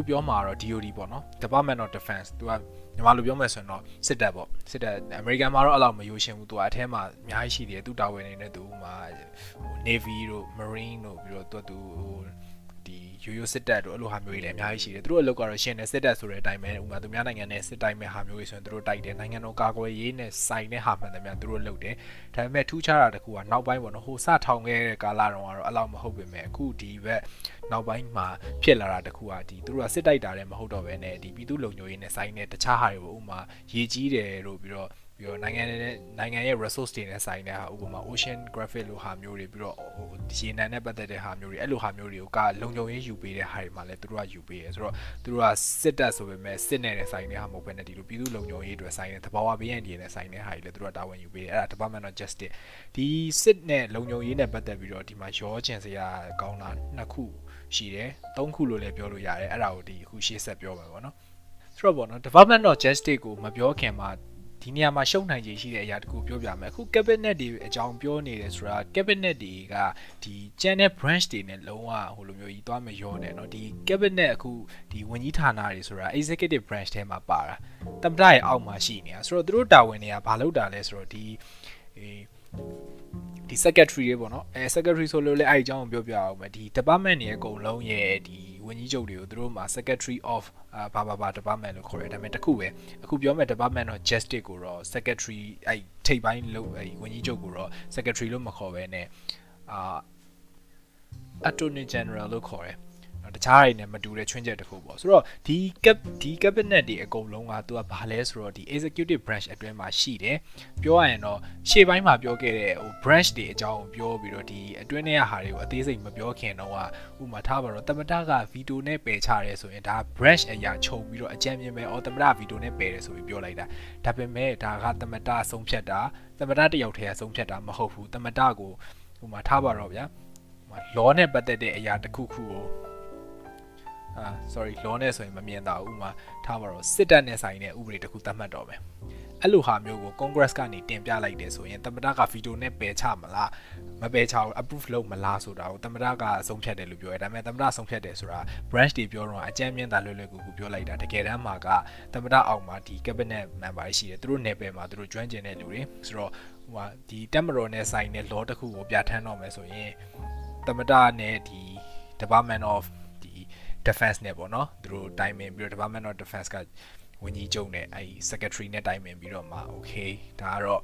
ခုပြောမှာတော့ DOD ပေါ့နော် Department of Defense သူကညီမလိုပြောမယ်ဆိုရင်တော့စစ်တပ်ပေါ့စစ်တပ် American မှာတော့အဲ့လောက်မယိုရှင်ဘူးသူကအထဲမှာအများကြီးရှိတယ်သူတာဝန်နေနဲ့သူမှာဟို Navy တို့ Marine တို့ပြီးတော့သူကသူဟိုဒီ ရိုးရိုးစစ်တပ်တို့အဲ့လိုဟာမျိုးတွေလည်းအများကြီးရှိတယ်သူတို့အလုပ်ကတော့ရှင်တယ်စစ်တပ်ဆိုတဲ့အတိုင်းပဲဥပမာသူများနိုင်ငံနဲ့စစ်တိုင်းမဲ့ဟာမျိုးတွေဆိုရင်သူတို့တိုက်တယ်နိုင်ငံတော်ကာကွယ်ရေးနဲ့ဆိုင်တဲ့ဟာမှန်တယ်များသူတို့လုပ်တယ်ဒါပေမဲ့ထူးခြားတာတခုကနောက်ပိုင်းပေါ့နော်ဟိုစထောင်ခဲ့တဲ့ကာလတုန်းကတော့အဲ့လောက်မဟုတ်ပေမဲ့အခုဒီဘက်နောက်ပိုင်းမှာဖြစ်လာတာတခုကဒီသူတို့ကစစ်တိုက်တာလည်းမဟုတ်တော့ဘဲနဲ့ဒီပြည်သူလုံခြုံရေးနဲ့ဆိုင်တဲ့တခြားဟာတွေပေါ့ဥပမာရေကြီးတယ်လို့ပြီးတော့ ပြီးတော့နိုင်ငံနဲ့နိုင်ငံရဲ့ resource တွေနဲ့ဆိုင်တဲ့ဟာဥပမာ ocean graphic လိုဟာမျိုးတွေပြီးတော့ဟိုရေနံနဲ့ပတ်သက်တဲ့ဟာမျိုးတွေအဲ့လိုဟာမျိုးတွေကိုကလုံခြုံရေးယူပေးတဲ့ဟာတွေမှာလည်းသူတို့ကယူပေးရဲဆိုတော့သူတို့ကစစ်တပ်ဆိုပေမဲ့စစ်နဲ့ဆိုင်တဲ့ဟာမဟုတ်ဘဲနဲ့ဒီလိုပြည်သူလုံခြုံရေးအတွက်ဆိုင်တဲ့သဘာဝဘေးရန်တွေနဲ့ဆိုင်တဲ့ဟာတွေလည်းသူတို့ကတာဝန်ယူပေးတယ်အဲ့ဒါ Department of Justice ဒီစစ်နဲ့လုံခြုံရေးနဲ့ပတ်သက်ပြီးတော့ဒီမှာရောချင်စရာကောင်းတာနှစ်ခုရှိတယ်သုံးခုလို့လည်းပြောလို့ရတယ်အဲ့ဒါကိုဒီအခုရှေ့ဆက်ပြောမှာပေါ့နော်ဆိုတော့ပေါ့နော် Department of Justice ကိုမပြောခင်မှာ ဒီနေရာမှာရှုံနိုင်ခြေရှိတဲ့အရာတခုပြောပြမယ်အခု cabinet တွေအကြောင်းပြောနေတယ်ဆိုတာ cabinet တွေကဒီကျန်တဲ့ branch တွေနဲ့လုံးဝဟိုလိုမျိုးကြီးသွားမရောနဲ့เนาะဒီ cabinet အခုဒီဝန်ကြီးဌာနတွေဆိုတာ executive branch ထဲမှာပါတာတမတရဲ့အောက်မှာရှိနေတာဆိုတော့သူတို့တာဝန်တွေကဘာလုပ်တာလဲဆိုတော့ဒီဒီ secretary တွေပေါ့နော်အဲ secretary ဆိုလို့လည်းအဲ့အကြောင်းကိုပြောပြအောင်မယ်ဒီ department တွေအကုန်လုံးရဲ့ဒီ ဝန်ကြီးချုပ်တွေကိုသူတို့မှာ secretary of အာဘာဘာဘာ department လို့ခေါ်တယ်ဒါပေမဲ့တခုပဲအခုပြောမဲ့ department of justice ကိုတော့ secretary အဲ့ထိပ်ပိုင်းလို့အဲ့ဝန်ကြီးချုပ်ကိုတော့ secretary လို့မခေါ်ဘဲနဲ့အာ attorney general လို့ခေါ်တယ် တခြားတွေနဲ့မတူတဲ့ချွင်းချက်တစ်ခုပေါ့ဆိုတော့ဒီ cap ဒီ cabinet တွေအကုန်လုံးကသူကဘာလဲဆိုတော့ဒီ executive branch အတွင်းမှာရှိတယ်ပြောရရင်တော့ရှေ့ပိုင်းမှာပြောခဲ့တဲ့ဟို branch တွေအကြောင်းကိုပြောပြီးတော့ဒီအတွင်းထဲကဟာတွေကိုအသေးစိတ်မပြောခင်တော့ဥမာထားပါတော့တမတက veto နဲ့ပယ်ချရဲဆိုရင်ဒါ branch အရာခြုံပြီးတော့အကြံမြင်ပဲအော်တမတ veto နဲ့ပယ်တယ်ဆိုပြီးပြောလိုက်တာဒါပေမဲ့ဒါကတမတဆုံးဖြတ်တာတမတတယောက်တည်းကဆုံးဖြတ်တာမဟုတ်ဘူးတမတကိုဥမာထားပါတော့ဗျာ law နဲ့ပတ်သက်တဲ့အရာတစ်ခုခုကို အာ sorry law နဲ့ဆိုရင်မမြင်တာဥမာထားပါတော့စစ်တပ်နဲ့ဆိုင်တဲ့ဥပဒေတစ်ခုသတ်မှတ်တော့မယ်အဲ့လိုဟာမျိုးကို Congress ကနေတင်ပြလိုက်တယ်ဆိုရင်သမ္မတက veto နဲ့ပယ်ချမလားမပယ်ချဘူး approve လုပ်မလားဆိုတာကိုသမ္မတကဆုံးဖြတ်တယ်လို့ပြောရဲဒါပေမဲ့သမ္မတဆုံးဖြတ်တယ်ဆိုတာ branch တွေပြောတော့အကြမ်းမြင့်တာလွယ်လွယ်ကူကူပြောလိုက်တာတကယ်တမ်းမှာကသမ္မတအောက်မှာဒီ cabinet member ရှိတယ်သူတို့နယ်ပယ်မှာသူတို့ကျွမ်းကျင်တဲ့လူတွေဆိုတော့ဟိုဟာဒီတက်မတော်နဲ့ဆိုင်တဲ့ law တစ်ခုကိုပြဋ္ဌာန်းတော့မယ်ဆိုရင်သမ္မတနဲ့ဒီ Department of ဒီ Defense နဲ့ပေါ့နော်သူတို့တိုင်ပင်ပြီးတော့ Department of Defense ကဝန်ကြီးချုပ်နဲ့အဲဒီ secretary နဲ့တိုင်ပင်ပြီးတော့မှ okay ဒါကတော့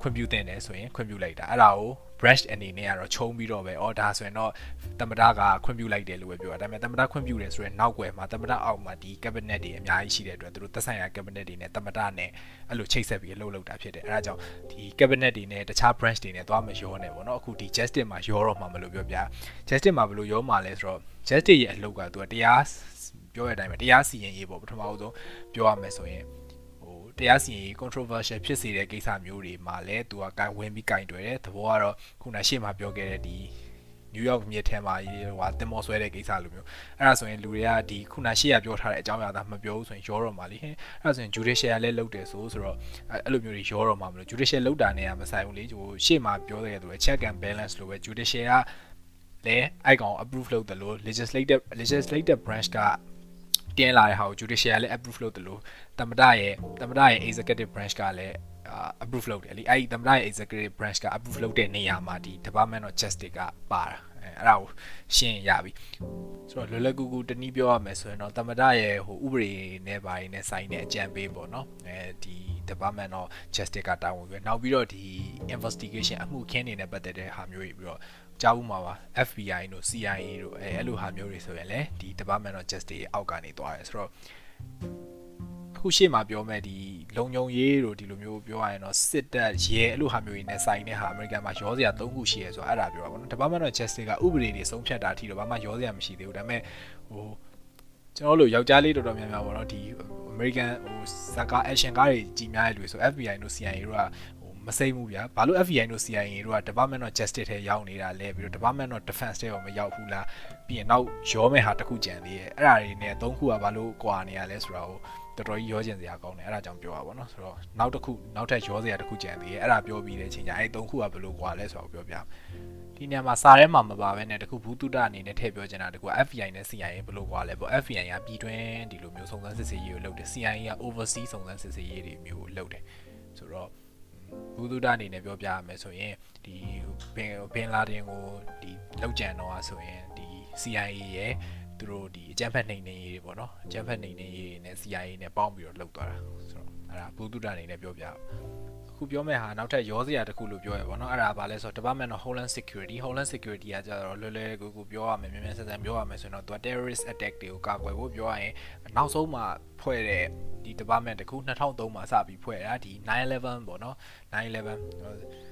ခွင့်ပြုတင်တယ်ဆိုရင်ခွင့်ပြုလိုက်တာအဲ့ဒါကို branch အနေနဲ့ကတော့ခြုံပြီးတော့ပဲအော်ဒါဆိုရင်တော့တမတာကခွင့်ပြုလိုက်တယ်လို့ပဲပြောတာဒါပေမဲ့တမတာခွင့်ပြုတယ်ဆိုရင်နောက်ွယ်မှာတမတာအောက်မှာဒီ cabinet တွေအများကြီးရှိတဲ့အတွက်သူတို့သက်ဆိုင်ရာ cabinet တွေနဲ့တမတာနဲ့အဲ့လိုချိတ်ဆက်ပြီးလှုပ်လှုပ်တာဖြစ်တယ်အဲ့ဒါကြောင့်ဒီ cabinet တွေနဲ့တခြား branch တွေနဲ့သွားမရောနဲ့ပေါ့နော်အခုဒီ justice မှာရောတော့မှမလို့ပြောပြ justice မှာဘယ်လိုရောမှာလဲဆိုတော့ justice ရဲ့အလုပ်ကသူကတရားပြောရတဲ့အတိုင်းပဲတရားစီရင်ရေးပေါ့ပထမဆုံးပြောရမယ်ဆိုရင်ဟို တရားစီရင်ရေး controversial ဖြစ်စေတဲ့ကိစ္စမျိုးတွေမှာလည်းသူကကင်ဝင်ပြီးကင်တွေ့တယ်သဘောကတော့ခုနရှေ့မှာပြောခဲ့တဲ့ဒီနယူးယောက်မြစ်ထဲမှာဟိုတင်မောဆွဲတဲ့ကိစ္စလိုမျိုးအဲ့ဒါဆိုရင်လူတွေကဒီခုနရှေ့ရပြောထားတဲ့အကြောင်းအရာသာမပြောဘူးဆိုရင်ရောတော့မှာလေအဲ့ဒါဆိုရင် judicial လည်းလုတ်တယ်ဆိုဆိုတော့အဲ့လိုမျိုးတွေရောတော့မှာမလို့ judicial လုတ်တာနဲ့ကမဆိုင်ဘူးလေဟိုရှေ့မှာပြောတဲ့သူ check and balance လို့ပဲ judicial ကလည်းအိုက်ကောင် approve လုပ်တယ်လို့ legislative legislative branch ကတင်းလာတဲ့ဟာကို judicial လည်း approve လုပ်တယ်လို့ တမဒရဲ့တမဒရဲ့ executive branch ကလည်း approve လုပ်တယ်လေအဲ့ဒီတမဒရဲ့ executive branch က approve လုပ်တဲ့နေရာမှာဒီ Department of Justice ကပါတာအဲ့ဒါကိုရှင်းရပြီဆိုတော့လွယ်လွယ်ကူကူတနည်းပြောရမယ်ဆိုရင်တော့တမဒရဲ့ဟိုဥပဒေနဲ့ဘာတွေနဲ့ဆိုင်တဲ့အကြံပေးပေါ့နော်အဲဒီ Department of Justice ကတာဝန်ပြီးနောက်ပြီးတော့ဒီ investigation အမှုခင်းနေနဲ့ပတ်သက်တဲ့ဟာမျိုးတွေပြီးတော့ကြားဘူးမှာပါ FBI တို့ CIA တို့အဲအဲ့လိုဟာမျိုးတွေဆိုရင်လည်းဒီ Department of Justice အောက်ကနေသွားတယ်ဆိုတော့အ ခုရှေ့မှာပြောမဲ့ဒီလုံုံရေးတို့ဒီလိုမျိုးပြောရရင်တော့စစ်တပ်ရဲအဲ့လိုဟာမျိုးတွေနဲ့ဆိုင်တဲ့ဟာအမေရိကန်မှာရောစရာ၃ခုရှိရဲဆိုတော့အဲ့ဒါပြောတာပေါ့နော် Department of Justice ကဥပဒေတွေဆုံးဖြတ်တာအထိတော့ဘာမှရောစရာမရှိသေးဘူးဒါပေမဲ့ဟိုကျွန်တော်တို့ယောက်ျားလေးတော်တော်များများပေါ့နော်ဒီ American ဟိုစကား action ကားတွေကြီးများတဲ့လူဆို FBI တို့ CIA တို့ကမစိမ့်ဘူးဗျာဘာလို့ FBI တို့ CIA တို့က Department of Justice ထဲရောက်နေတာလဲပြီးတော့ Department of Defense ထဲရောမရောက်ဘူးလားပြီးရင်နောက်ရောမဲ့ဟာတစ်ခုကြံသေးရဲ့အဲ့ဒါတွေနဲ့သုံးခုကဘာလို့ကွာနေရလဲဆိုတော့ တော်တော်ကြီးရောကျင်စရာကောင်းတယ်အဲ့ဒါကြောင့်ပြောတာပေါ့နော်ဆိုတော့နောက်တစ်ခုနောက်ထပ်ရောစရာတစ်ခုကြံသေးရဲ့အဲ့ဒါပြောပြီးတဲ့အချိန်ကျအဲ့သုံးခုကဘယ်လိုကွာလဲဆိုတော့ပြောပြဒီနေရာမှာစာထဲမှာမပါဘဲနဲ့တခုဘူးတုဒအနေနဲ့ထည့်ပြောချင်တာတကူ FBI နဲ့ CIA ဘယ်လိုကွာလဲပေါ့ FBI ကပြည်တွင်းဒီလိုမျိုးစုံစမ်းစစ်ဆေးရေးကိုလုပ်တယ် CIA က overseas စုံစမ်းစစ်ဆေးရေးတွေမျိုးလုပ်တယ်ဆိုတော့ဘူးတုဒအနေနဲ့ပြောပြရမယ်ဆိုရင်ဒီဘင်ဘင်လာဒင်ကိုဒီလောက်ကြံတော့ဆိုရင်ဒီ CIA ရဲ့ သူတို့ဒီအကြမ်းဖက်နှိမ်နှင်းရေးတွေပေါ့နော်အကြမ်းဖက်နှိမ်နှင်းရေးတွေနဲ့ CIA နဲ့ပေါင်းပြီးတော့လှုပ်သွားတာဆိုတော့အဲ့ဒါဘူးတုဒအနေနဲ့ပြောပြခုပြောမဲ့ဟာနောက်ထပ်ရောစရာတစ်ခုလို့ပြောရပါတော့အဲ့ဒါဘာလဲဆိုတော့ Department of Homeland Security Homeland Security ကကြတော့လွယ်လွယ်ကူကူပြောရမယ်မြန်မြန်ဆန်ဆန်ပြောရမယ်ဆိုရင်တော့သူက terrorist attack တွေကိုကာကွယ်ဖို့ပြောရရင်နောက်ဆုံးမှဖွဲ့တဲ့ဒီ department တခု2003မှာစပြီးဖွဲ့တာဒီ911ပေါ့နော်911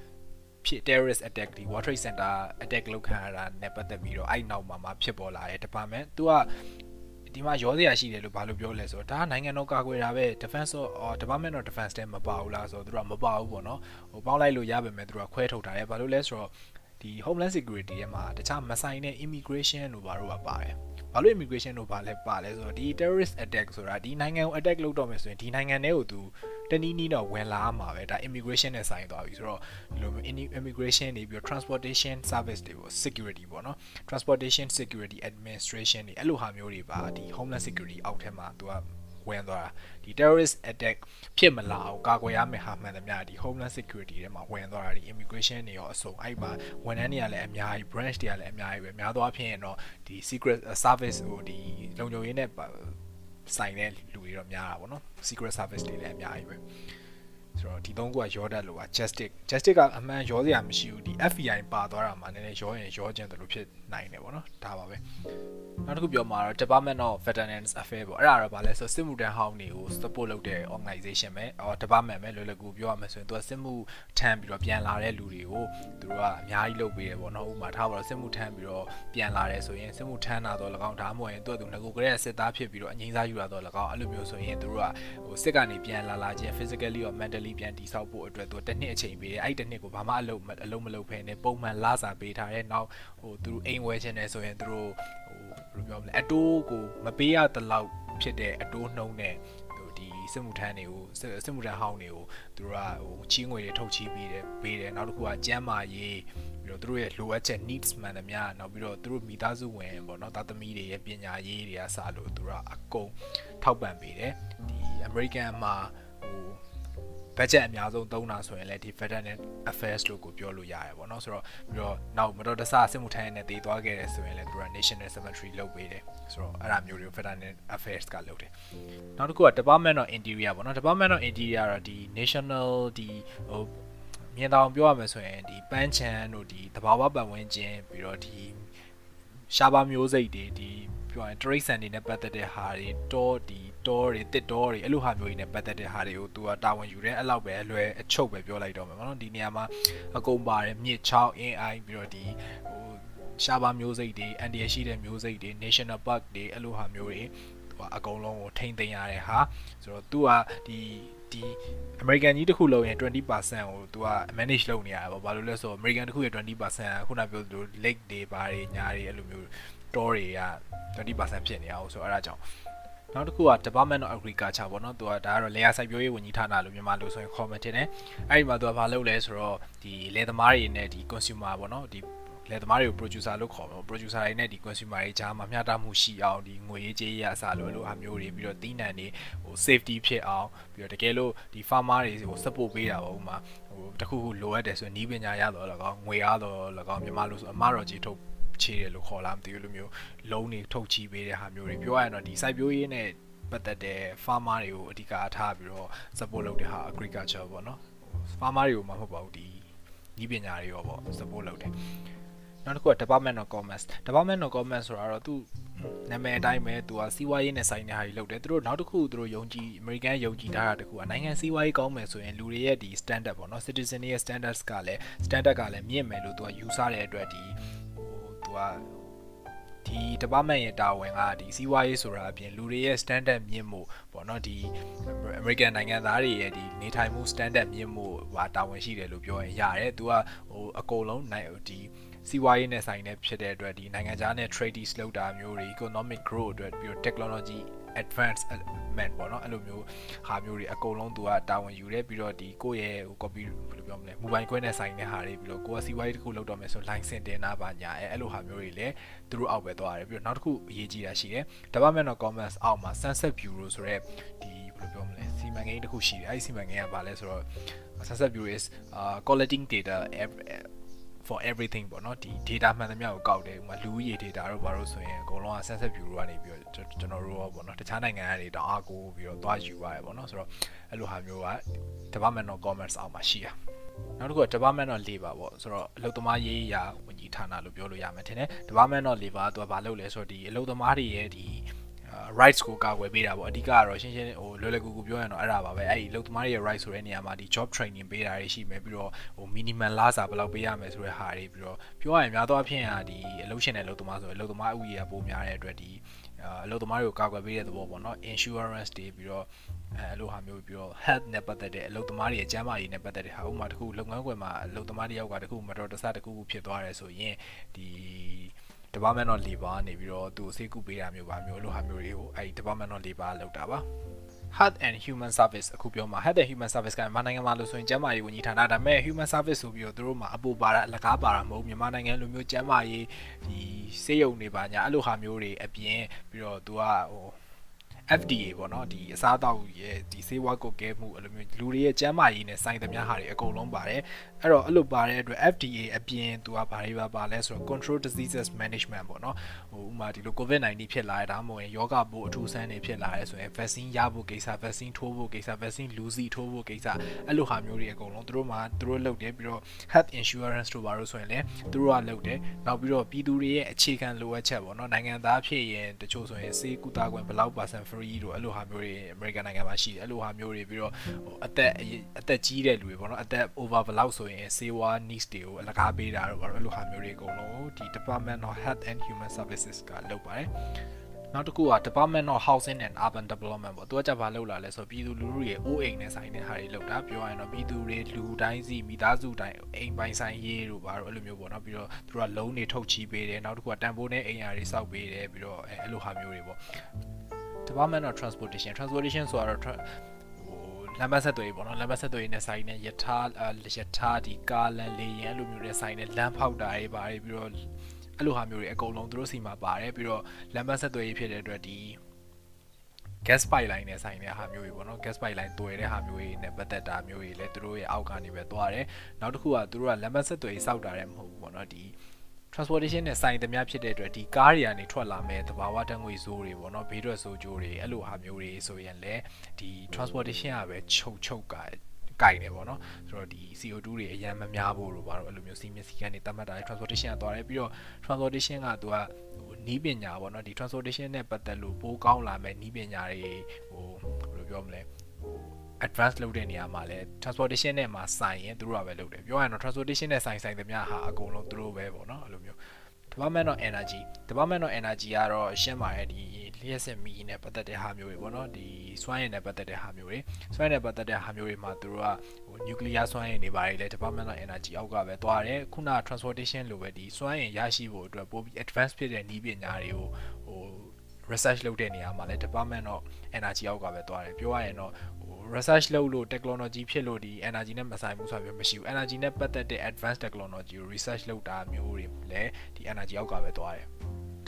ဖြစ် terrorist attack ဒီ World Trade Center attack လုပ်ခံရတာနဲ့ပတ်သက်ပြီးတော့အဲ့နောက်မှာမှဖြစ်ပေါ်လာတဲ့ department သူကဒီမှာရောစရာရှိတယ်လို့ဘာလို့ပြောလဲဆိုတော့ဒါနိုင်ငံတော်ကာကွယ်တာပဲ defense of department of defense တဲ့မပါဘူးလားဆိုတော့သူကမပါဘူးပေါ့နော်ဟိုပေါင်းလိုက်လို့ရပါမယ်သူကခွဲထုတ်ထားတယ်ဘာလို့လဲဆိုတော့ဒီ homeland security ရဲ့မှာတခြားမဆိုင်တဲ့ immigration လို့ဘာလို့ပါပါတယ် ဘာလို့ immigration လို့ဘာလဲပါလဲဆိုတော့ဒီ terrorist attack ဆိုတာဒီနိုင်ငံကို attack လုပ်တော့မယ်ဆိုရင်ဒီနိုင်ငံထဲကိုသူတနည်းနည်းတော့ဝင်လာမှာပဲဒါ immigration နဲ့ဆိုင်သွားပြီဆိုတော့ဒီလိုမျိုး immigration နေပြီးတော့ transportation service တွေပေါ့ security ပေါ့နော် transportation security administration တွေအဲ့လိုဟာမျိုးတွေပါဒီ homeland security အောက်ထဲမှာသူက ဝင်သွားတာဒီ terrorist attack ဖြစ်မလာအောင်ကာကွယ်ရမယ့်ဟာမှန်သမျှဒီ homeland security ထဲမှာဝင်သွားတာဒီ immigration တွေရောအစုံအဲ့မှာဝန်ထမ်းတွေကလည်းအများကြီး branch တွေကလည်းအများကြီးပဲများသောအားဖြင့်တော့ဒီ secret service ဟိုဒီလုံခြုံရေးနဲ့ဆိုင်တဲ့လူတွေတော့များတာပေါ့နော် secret service တွေလည်းအများကြီးပဲဆိုတော့ဒီသုံးခုကရောတတ်လို့က justice justice ကအမှန်ရောစရာမရှိဘူးဒီ FBI ပါသွားတာမှနည်းနည်းရောရင်ရောကျင်တယ်လို့ဖြစ်နိုင်တယ်ပေါ့နော်ဒါပါပဲနောက်တစ်ခုပြောမှာတော့ Department of Veterans Affairs ပေါ့အဲ့ဒါတော့ဗာလဲဆိုစစ်မှုထမ်းဟောင်းတွေကို support လုပ်တဲ့ organization ပဲအော် department ပဲလွယ်လွယ်ကူပြောရမယ်ဆိုရင်သူကစစ်မှုထမ်းပြီးတော့ပြန်လာတဲ့လူတွေကိုသူတို့ကအများကြီးလုပ်ပေးတယ်ပေါ့နော်ဥပမာထားပါတော့စစ်မှုထမ်းပြီးတော့ပြန်လာတယ်ဆိုရင်စစ်မှုထမ်းတာတော့၎င်းဒါမှမဟုတ်ရင်သူကသူငကိုကလေးစစ်သားဖြစ်ပြီးတော့အငိမ့်စားယူတာတော့၎င်းအဲ့လိုမျိုးဆိုရင်သူတို့ကဟိုစစ်ကနေပြန်လာလာခြင်း physically or mentally ပြန်တည်ဆောက်ဖို့အတွက်သူတစ်နှစ်အချိန်ပေးတယ်အဲ့ဒီတစ်နှစ်ကိုဘာမှအလုပ်အလုပ်မလုပ်ဖ ೇನೆ ပုံမှန်လစာပေးထားတယ်နောက်ဟိုသူတို့အိမ်ဝဲခြင်းနဲ့ဆိုရင်သူတို့ဟိုဘယ်လိုပြောမလဲအတိုးကိုမပေးရတလောက်ဖြစ်တဲ့အတိုးနှုံးနဲ့ဟိုဒီစစ်မှုထမ်းတွေကိုစစ်မှုထမ်းဟောင်းတွေကိုသူတို့ကဟိုချီးငွေတွေထုတ်ချီးပေးတယ်ပေးတယ်နောက်တစ်ခုကကျန်းမာရေးပြီးတော့သူတို့ရဲ့လိုအပ်ချက် needs မှန်သမျှနောက်ပြီးတော့သူတို့မိသားစုဝင်ပေါ့နော်သားသမီးတွေရဲ့ပညာရေးတွေကစလို့သူတို့ကအကုန်ထောက်ပံ့ပေးတယ်ဒီ American မှာဟို budget အများဆုံးသုံးတာဆိုရင်လည်းဒီ Veteran Affairs လို့ကိုပြောလို့ရတယ်ပေါ့နော်ဆိုတော့ပြီးတော့နောက်မတော်တဆစစ်မှုထမ်းနဲ့တည်သွားခဲ့တယ်ဆိုရင်လည်းသူက National Cemetery လုပ်ပေးတယ်ဆိုတော့အဲ့ဒါမျိုးတွေ Veteran Affairs ကလုပ်တယ်နောက်တစ်ခုက Department of Interior ပေါ့နော် Department of Interior ကတော့ဒီ National ဒီဟိုမြင်တောင်ပြောရမယ်ဆိုရင်ဒီပန်းချံတို့ဒီတဘာဝပတ်ဝန်းကျင်ပြီးတော့ဒီရှားပါမျိုးစိတ်တွေဒီပြောရင် trade center တွေနဲ့ပတ်သက်တဲ့ဟာတွေတောဒီ တောတွေတစ်တောတွေအဲ့လိုဟာမျိုးတွေနဲ့ပတ်သက်တဲ့ဟာတွေကိုသူကတာဝန်ယူတယ်အဲ့လောက်ပဲအလွယ်အချုပ်ပဲပြောလိုက်တော့မယ်ပေါ့နော်ဒီနေရာမှာအကုန်ပါတယ်မြစ်ချောင်းအင်းအိုင်ပြီးတော့ဒီဟိုရှားပါမျိုးစိတ်တွေအန်ဒီရရှိတဲ့မျိုးစိတ်တွေ national park တွေအဲ့လိုဟာမျိုးတွေသူကအကုန်လုံးကိုထိမ့်သိမ်းရတဲ့ဟာဆိုတော့သူကဒီဒီဒီ American ကြီးတစ်ခုလုံးရင်20%ကိုသူက manage လုပ်နေရတယ်ပေါ့ဘာလို့လဲဆိုတော့ American တစ်ခုရဲ့20%ခုနပြောသလို lake တွေဘာတွေညာတွေအဲ့လိုမျိုး store တွေက20%ဖြစ်နေအောင်ဆိုတော့အဲ့ဒါကြောင့် နောက်တစ်ခုက Department of Agriculture ပေါ့နော်သူကဒါကတော့လေယာစိုက်ပျိုးရေးဝန်ကြီးဌာနလို့မြန်မာလို့ဆိုရင် comment တင်တယ်အဲ့ဒီမှာသူကဘာလုပ်လဲဆိုတော့ဒီလယ်သမားတွေနဲ့ဒီ consumer ပေါ့နော်ဒီလယ်သမားတွေကို producer လို့ခေါ်မှာ producer တွေနဲ့ဒီ consumer တွေကြားမှာမျှတမှုရှိအောင်ဒီငွေရေးကြေးရေးအစားလို့လို့အမျိုးတွေပြီးတော့တီးနှံတွေဟို safety ဖြစ်အောင်ပြီးတော့တကယ်လို့ဒီ farmer တွေဟို support ပေးတာပေါ့ဥမာဟိုတခုခုလိုအပ်တယ်ဆိုရင်နီးပညာရတော့လကောငွေရတော့လကောမြန်မာလို့ဆိုအမတော်ကြီးထုတ် ချေတယ်လို့ခေါ်လားမသိဘူးလိုမျိုးလုံးတွေထုတ်ချီပေးတဲ့ဟာမျိုးတွေပြောရရင်တော့ဒီစိုက်ပျိုးရေးနဲ့ပတ်သက်တဲ့ farmer တွေကိုအဓိကအားထားပြီးတော့ support လုပ်တဲ့ဟာ agriculture ပေါ့နော် farmer တွေကိုမှမဟုတ်ပါဘူးဒီဤပညာတွေရောပေါ့ support လုပ်တယ်နောက်တစ်ခုက Department of Commerce Department of Commerce ဆိုတာတော့သူနာမည်အတိုင်းပဲသူကစီးပွားရေးနဲ့ဆိုင်တဲ့ဟာတွေလုပ်တယ်သူတို့နောက်တစ်ခုသူတို့ယုံကြည် American ယုံကြည်ထားတာတခုကနိုင်ငံစီးပွားရေးကောင်းမယ်ဆိုရင်လူတွေရဲ့ဒီ standard ပေါ့နော် citizen တွေရဲ့ standards ကလည်း standard ကလည်းမြင့်မယ်လို့သူကယူဆတဲ့အတွက်ဒီဟို သူကဒီ department ရဲ့တာဝန်ကဒီစီးပွားရေးဆိုတာအပြင်လူတွေရဲ့ standard မြင့်မှုပေါ့နော်ဒီ American နိုင်ငံသားတွေရဲ့ဒီနေထိုင်မှု standard မြင့်မှုဟာတာဝန်ရှိတယ်လို့ပြောရင်ရတယ်သူကဟိုအကုန်လုံးနိုင်ဒီစီးပွားရေးနဲ့ဆိုင်တဲ့ဖြစ်တဲ့အတွက်ဒီနိုင်ငံခြားနဲ့ trades လုပ်တာမျိုးတွေ economic growth အတွက်ပြီးတော့ technology advance element ပေါ့နော်အဲ့လိုမျိုးဟာမျိုးတွေအကုန်လုံးသူကတာဝန်ယူတယ်ပြီးတော့ဒီကိုယ့်ရဲ့ဟို copy ဘယ်လိုပြောမလဲ mobile ခွဲနဲ့ဆိုင်တဲ့ဟာတွေပြီးတော့ကိုကစီးပွားရေးတစ်ခုလုပ်တော့မယ်ဆို license တင်တာပါညာအဲ့အဲ့လိုဟာမျိုးတွေလည်းသူတို့အောက်ပဲသွားတယ်ပြီးတော့နောက်တစ်ခုအရေးကြီးတာရှိတယ် Department of Commerce အောက်မှာ Sunset Bureau ဆိုတဲ့ဒီဘယ်လိုပြောမလဲစီမံကိန်းတစ်ခုရှိတယ်အဲ့ဒီစီမံကိန်းကဘာလဲဆိုတော့ Sunset Bureau is uh collecting data for everything ပေါ့နော်ဒီ data မှန်သမျှကိုကောက်တယ်ဥပမာလူဦးရေ data တို့ဘာလို့ဆိုရင်အကုန်လုံးက census bureau ကနေပြီးတော့ကျွန်တော်တို့ရောပေါ့နော်တခြားနိုင်ငံကနေတောင်အားကိုပြီးတော့သွားယူရတယ်ပေါ့နော်ဆိုတော့အဲ့လိုဟာမျိုးက Department of Commerce အောက်မှာရှိတာနောက်တစ်ခုက Department of Labor ပေါ့ဆိုတော့အလုပ်သမားရေးရာဝန်ကြီးဌာနလို့ပြောလို့ရမယ်ထင်တယ် Department of Labor ကသူကဘာလုပ်လဲဆိုတော့ဒီအလုပ်သမားတွေရဲ့ဒီ rights ကိုကာကွယ်ပေးတာပေါ့အဓိကကတော့ရှင်းရှင်းဟိုလွယ်လွယ်ကူကူပြောရင်တော့အဲ့ဒါပါပဲအဲ့ဒီလုံသမားတွေရဲ့ rights ဆိုတဲ့နေရာမှာဒီ job training ပေးတာတွေရှိမယ်ပြီးတော့ဟို minimum လစာဘယ်လောက်ပေးရမယ်ဆိုတဲ့ဟာတွေပြီးတော့ပြောရရင်များသောအားဖြင့်ဟာဒီအလုပ်ရှင်တဲ့လုံသမားဆိုရင်လုံသမားဥယျာဉ်ပိုများတဲ့အတွက်ဒီအလုပ်သမားတွေကိုကာကွယ်ပေးတဲ့သဘောပေါ့နော် insurance တွေပြီးတော့အဲလိုဟာမျိုးပြီးတော့ health နဲ့ပတ်သက်တဲ့အလုပ်သမားတွေရဲ့ကျန်းမာရေးနဲ့ပတ်သက်တဲ့ဟာဥပမာတခုလုပ်ငန်းခွင်မှာအလုပ်သမားတယောက်ကတခုမတော်တဆတခုခုဖြစ်သွားတယ်ဆိုရင်ဒီ Department of Labor နေပြီးတော့သူ့ဆေးကုပေးတာမျိုးပါမျိုးလို့ဟာမျိုးတွေကိုအဲဒီ Department of Labor လောက်တာပါ Health and Human Service အခုပြောမှာ Health and Human Service ကမြန်မာနိုင်ငံမှာလို့ဆိုရင်ကျန်းမာရေးဝန်ကြီးဌာနဒါပေမဲ့ Human Service ဆိုပြီးတော့သူတို့မှာအပူပါတာအလကားပါတာမဟုတ်မြန်မာနိုင်ငံလိုမျိုးကျန်းမာရေးဒီစေယုံတွေပါညာအဲ့လိုဟာမျိုးတွေအပြင်ပြီးတော့သူကဟို FDA ပေါ့နော်ဒီအစားအသောက်ရဲ့ဒီဆေးဝါးကုတ်ကဲမှုအဲ့လိုမျိုးလူတွေရဲ့ကျန်းမာရေးနဲ့ဆိုင်သမျှဟာတွေအကုန်လုံးပါတယ်အဲ့တော့အဲ့လိုပါတဲ့အတွက် FDA အပြင်သူကဘာတွေပါပါလဲဆိုတော့ control diseases management ပေါ့နော်ဟိုဥမာဒီလို COVID-19 ဖြစ်လာတဲ့ဒါမှမဟုတ်ရင်ယောဂပိုးအထူးဆန်းတွေဖြစ်လာတဲ့ဆိုရင် vaccine ရဖို့ကိစ္စ vaccine ထိုးဖို့ကိစ္စ vaccine လူစီထိုးဖို့ကိစ္စအဲ့လိုဟာမျိုးတွေအကုန်လုံးသူတို့မှာသူတို့လုပ်တယ်ပြီးတော့ health insurance တို့ဘာလို့ဆိုရင်လည်းသူတို့ကလုပ်တယ်နောက်ပြီးတော့ပြည်သူတွေရဲ့အခြေခံလိုအပ်ချက်ပေါ့နော်နိုင်ငံသားဖြစ်ရင်တချို့ဆိုရင်ဆေးကုသခွင့်ဘယ်လောက် percent free တို့အဲ့လိုဟာမျိုးတွေ American နိုင်ငံမှာရှိတယ်အဲ့လိုဟာမျိုးတွေပြီးတော့ဟိုအသက်အသက်ကြီးတဲ့လူတွေပေါ့နော်အသက် over ဘယ်လောက်ဆိုရင်ဆေးဝါး needs တွေကိုအလကားပေးတာတို့ဘာလို့အဲ့လိုဟာမျိုးတွေအကုန်လုံးဒီ Department of Health and Human Services ကလုပ်ပါတယ်နောက်တစ်ခုက Department of Housing and Urban Development ပေါ့သူကကြပါလောက်လာလဲဆိုပြည်သူလူထုရဲ့အိုးအိမ်နဲ့ဆိုင်တဲ့ဟာတွေလောက်တာပြောရရင်တော့ပြည်သူတွေလူတိုင်းစီမိသားစုတိုင်းအိမ်ပိုင်ဆိုင်ရေးတို့ဘာလို့အဲ့လိုမျိုးပေါ့နော်ပြီးတော့သူကလုံးတွေထုတ်ချီးပေးတယ်နောက်တစ်ခုကတန်ဖိုးနဲ့အိမ်ယာတွေစောက်ပေးတယ်ပြီးတော့အဲ့လိုဟာမျိုးတွေပေါ့ Department of Transportation Transportation ဆိုတော့ဟိုလမ်းမဆက်သွယ်ပေါ့နော်လမ်းမဆက်သွယ်နဲ့ဆိုင်နဲ့ယထာယထာဒီကားလမ်းလေယာဉ်အဲ့လိုမျိုးတွေဆိုင်နဲ့လမ်းဖောက်တာတွေပါတယ်ပြီးတော့အဲ့လိုဟာမျိုးတွေအကုန်လုံးသူတို့စီမှာပါတယ်ပြီးတော့လမ်းမဆက်သွယ်ရေးဖြစ်တဲ့အတွက်ဒီ gas pipeline နဲ့ဆိုင်တဲ့ဟာမျိုးတွေပေါ့နော် gas pipeline တွယ်တဲ့ဟာမျိုးတွေနဲ့ပတ်သက်တာမျိုးတွေလည်းသူတို့ရဲ့အောက်ကနေပဲသွားတယ်နောက်တစ်ခုကသူတို့ကလမ်းမဆက်သွယ်ရေးစောက်တာလည်းမဟုတ်ဘူးပေါ့နော်ဒီ transportation နဲ့ဆိုင်သမျှဖြစ်တဲ့အတွက်ဒီကားတွေကနေထွက်လာမဲ့သဘာဝဓာတ်ငွေ့ဆိုးတွေပေါ့နော်ဘေးထွက်ဆိုးကြိုးတွေအဲ့လိုဟာမျိုးတွေဆိုရင်လည်းဒီ transportation ကပဲချုပ်ချုပ်ကကြိုက်တယ်ပေါ့နော်ဆိုတော့ဒီ CO2 တွေအရင်မများဖို့လို့ပါတော့အဲ့လိုမျိုးစီမင်းစီကနေတတ်မှတ်တာ transportation ကသွားတယ်ပြီးတော့ transportation ကသူကဟိုနီးပညာပေါ့နော်ဒီ transportation နဲ့ပတ်သက်လို့ပိုးကောင်းလာမဲ့နီးပညာတွေဟိုဘယ်လိုပြောမလဲဟို advance လုပ်တဲ့နေရာမှာလဲ transportation နဲ့မှာဆိုင်ရင်သူတို့ကပဲလုပ်တယ်ပြောရရင်တော့ transportation နဲ့ဆိုင်ဆိုင်သမျှဟာအကုန်လုံးသူတို့ပဲပေါ့နော်အဲ့လိုမျိုး Department of Energy Department of Energy ကတော့ရှင်းပါတယ်ဒီလျှက်စစ်မီနဲ့ပတ်သက်တဲ့ဟာမျိုးတွေပေါ့နော်ဒီစွမ်းရည်နဲ့ပတ်သက်တဲ့ဟာမျိုးတွေစွမ်းရည်နဲ့ပတ်သက်တဲ့ဟာမျိုးတွေမှာသူတို့ကဟို nuclear စွမ်းရည်နေပါတယ်လေ Department of Energy အောက်ကပဲသွားတယ်ခုန transportation လိုပဲဒီစွမ်းရည်ရရှိဖို့အတွက်ပိုပြီး advance ဖြစ်တဲ့နည်းပညာတွေကိုဟို research လုပ်တဲ့နေရာမှာလည်း Department of Energy အောက်ကပဲသွားတယ်ပြောရရင်တော့ဟို research လုပ်လို့ technology ဖြစ်လို့ဒီ energy နဲ့မဆိုင်ဘူးဆိုတာမျိုးမရှိဘူး energy နဲ့ပတ်သက်တဲ့ advanced technology ကို research လုပ်တာမျိုးတွေလည်းဒီ energy အောက်ကပဲသွားတယ်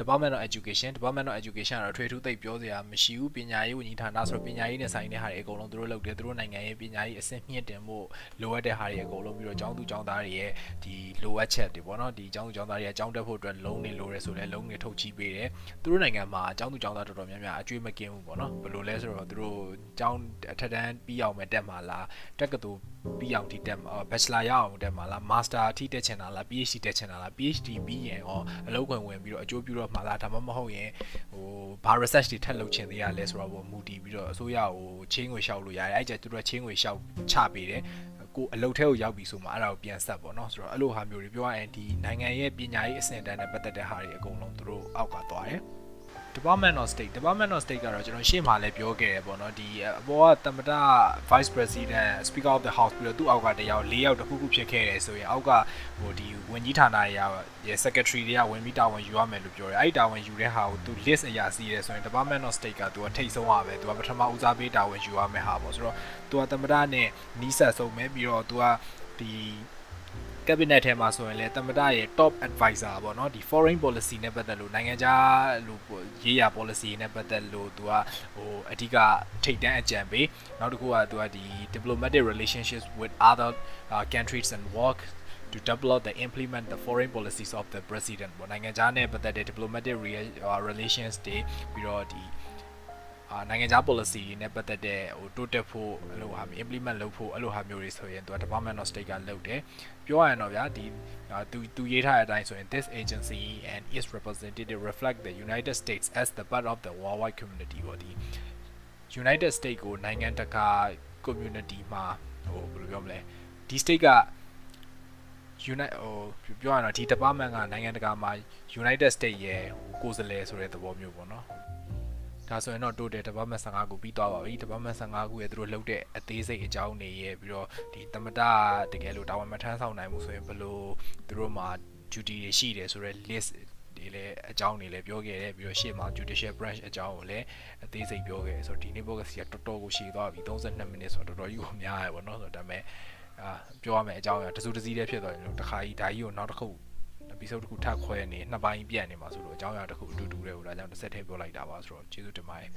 Department of Education Department of Education ကတော့ထွေထူးသိပ်ပြောစရာမရှိဘူးပညာရေးဝန်ကြီးဌာနဆိုတော့ပညာရေးနဲ့ဆိုင်တဲ့ဟာတွေအကုန်လုံးသူတို့လုပ်တယ်သူတို့နိုင်ငံရဲ့ပညာရေးအဆင့်မြင့်တင်မှုလိုအပ်တဲ့ဟာတွေအကုန်လုံးပြီးတော့ကျောင်းသူကျောင်းသားတွေရဲ့ဒီလိုအပ်ချက်တွေပေါ့နော်ဒီကျောင်းသူကျောင်းသားတွေကကျောင်းတက်ဖို့အတွက်လုံးနေလိုရဲဆိုလဲလုံးနေထုတ်ချီးပေးတယ်သူတို့နိုင်ငံမှာကျောင်းသူကျောင်းသားတော်တော်များများအကျွေးမကင်းဘူးပေါ့နော်ဘယ်လိုလဲဆိုတော့သူတို့ကျောင်းအထက်တန်းပြီးအောင်မဲ့တက်မှာလားတက်ကတူ ပြီးအောင်ဒီတက်မှာ bachelor ရအောင်တက်မှာလား master အထိတက်ချင်တာလား PhD တက်ချင်တာလား PhD ပြီးရင်ရောအလုပ်ခွင်ဝင်ပြီးတော့အကျိုးပြုတော့မှာလားဒါမှမဟုတ်ရင်ဟိုဘာ research တွေထပ်လုပ်ချင်သေးရလဲဆိုတော့မူတည်ပြီးတော့အစိုးရကိုချင်းငွေလျှောက်လို့ရတယ်အဲ့ကြသူတို့ချင်းငွေလျှောက်ချပေးတယ်ကိုအလုတ်ထဲကိုရောက်ပြီဆိုမှအဲ့ဒါကိုပြန်ဆက်ပေါ့နော်ဆိုတော့အဲ့လိုဟာမျိုးတွေပြောရရင်ဒီနိုင်ငံရဲ့ပညာရေးအဆင့်အတန်းနဲ့ပတ်သက်တဲ့ဟာတွေအကုန်လုံးသူတို့အောက်ကသွားတယ် Department of State Department of State ကတော့ကျွန်တော်ရှေ့မှာလည်းပြောခဲ့တယ်ပေါ့နော်ဒီအပေါ်ကသမ္မတ Vice President Speaker of the House ပြီးတော့သူ့အောက်ကတယောက်၄ယောက်တစ်ခုခုဖြစ်ခဲ့တယ်ဆိုရင်အောက်ကဟိုဒီဝန်ကြီးဌာနရဲ့ရဲ့ Secretary တွေကဝင်ပြီးတာဝန်ယူရမယ်လို့ပြောတယ်အဲ့ဒီတာဝန်ယူတဲ့ဟာကိုသူ list အရာစီးတယ်ဆိုရင် Department of State ကသူကထိတ်ဆုံးရပဲသူကပထမဦးစားပေးတာဝန်ယူရမယ်ဟာပေါ့ဆိုတော့သူကသမ္မတနဲ့နီးစပ်ဆုံးပဲပြီးတော့သူကဒီ cabinet ထဲမှာဆိုရင်လည်းတမတရဲ့ top advisor ပေါ့နော်ဒီ foreign policy နဲ့ပတ်သက်လို့နိုင်ငံခြားလို့ရေးရာ policy နဲ့ပတ်သက်လို့သူကဟိုအဓိကထိတ်တန်းအကြံပေးနောက်တစ်ခုကသူကဒီ diplomatic relationships with other uh, countries and work to develop the implement the foreign policies of the president ပေါ့နိုင်ငံခြားနဲ့ပတ်သက်တဲ့ diplomatic relations တွေပြီးတော့ဒီ အာနိုင်ငံခြား policy တွေနဲ့ပတ်သက်တဲ့ဟိုတိုးတက်ဖို့အဲ့လိုဟာမျိုး implement လုပ်ဖို့အဲ့လိုဟာမျိုးတွေဆိုရင်သူက Department of State ကလုပ်တယ်ပြောရရင်တော့ဗျာဒီသူသူရေးထားတဲ့အတိုင်းဆိုရင် this agency and its representative reflect the United States as the part of the worldwide community ပေါ့ဒီ United States ကိုနိုင်ငံတကာ community မှာဟိုဘယ်လိုပြောမလဲဒီ state က Unite ဟိုပြောရရင်တော့ဒီ department ကနိုင်ငံတကာမှာ United States ရဲ့ကိုယ်စားလှယ်ဆိုတဲ့သဘောမျိုးပေါ့နော် ဒါဆိုရင်တော့ total department 15ခုပြီးသွားပါပြီ department 15ခုရဲ့သူတို့လှုပ်တဲ့အသေးစိတ်အကြောင်းတွေရဲ့ပြီးတော့ဒီသမတတကယ်လို့တာဝန်မထမ်းဆောင်နိုင်မှုဆိုရင်ဘယ်လိုသူတို့မှာ duty တွေရှိတယ်ဆိုတော့ list ဒီလည်းအကြောင်းတွေလည်းပြောခဲ့တယ်ပြီးတော့ရှေ့မှာ judicial branch အကြောင်းကိုလည်းအသေးစိတ်ပြောခဲ့ဆိုတော့ဒီနေ့ podcast ကတော်တော်ကိုရှည်သွားပြီ32မိနစ်ဆိုတော့တော်တော်ကြီးကိုများရပါတော့ဆိုတော့ဒါပေမဲ့အာပြောရမယ်အကြောင်းအရာတစုတစည်းတည်းဖြစ်သွားရင်တခါကြီးဒါကြီးကိုနောက်တစ်ခု episode တစ်ခုထပ်ခွဲနေနှစ်ပိုင်းပြန်နေမှာဆိုလို့အကြောင်းအရာတစ်ခုအတူတူတယ်ဟိုဒါကြောင့်တစ်ဆက်ထည့်ပြောလိုက်တာပါဆိုတော့ကျေးဇူးတင်ပါတယ်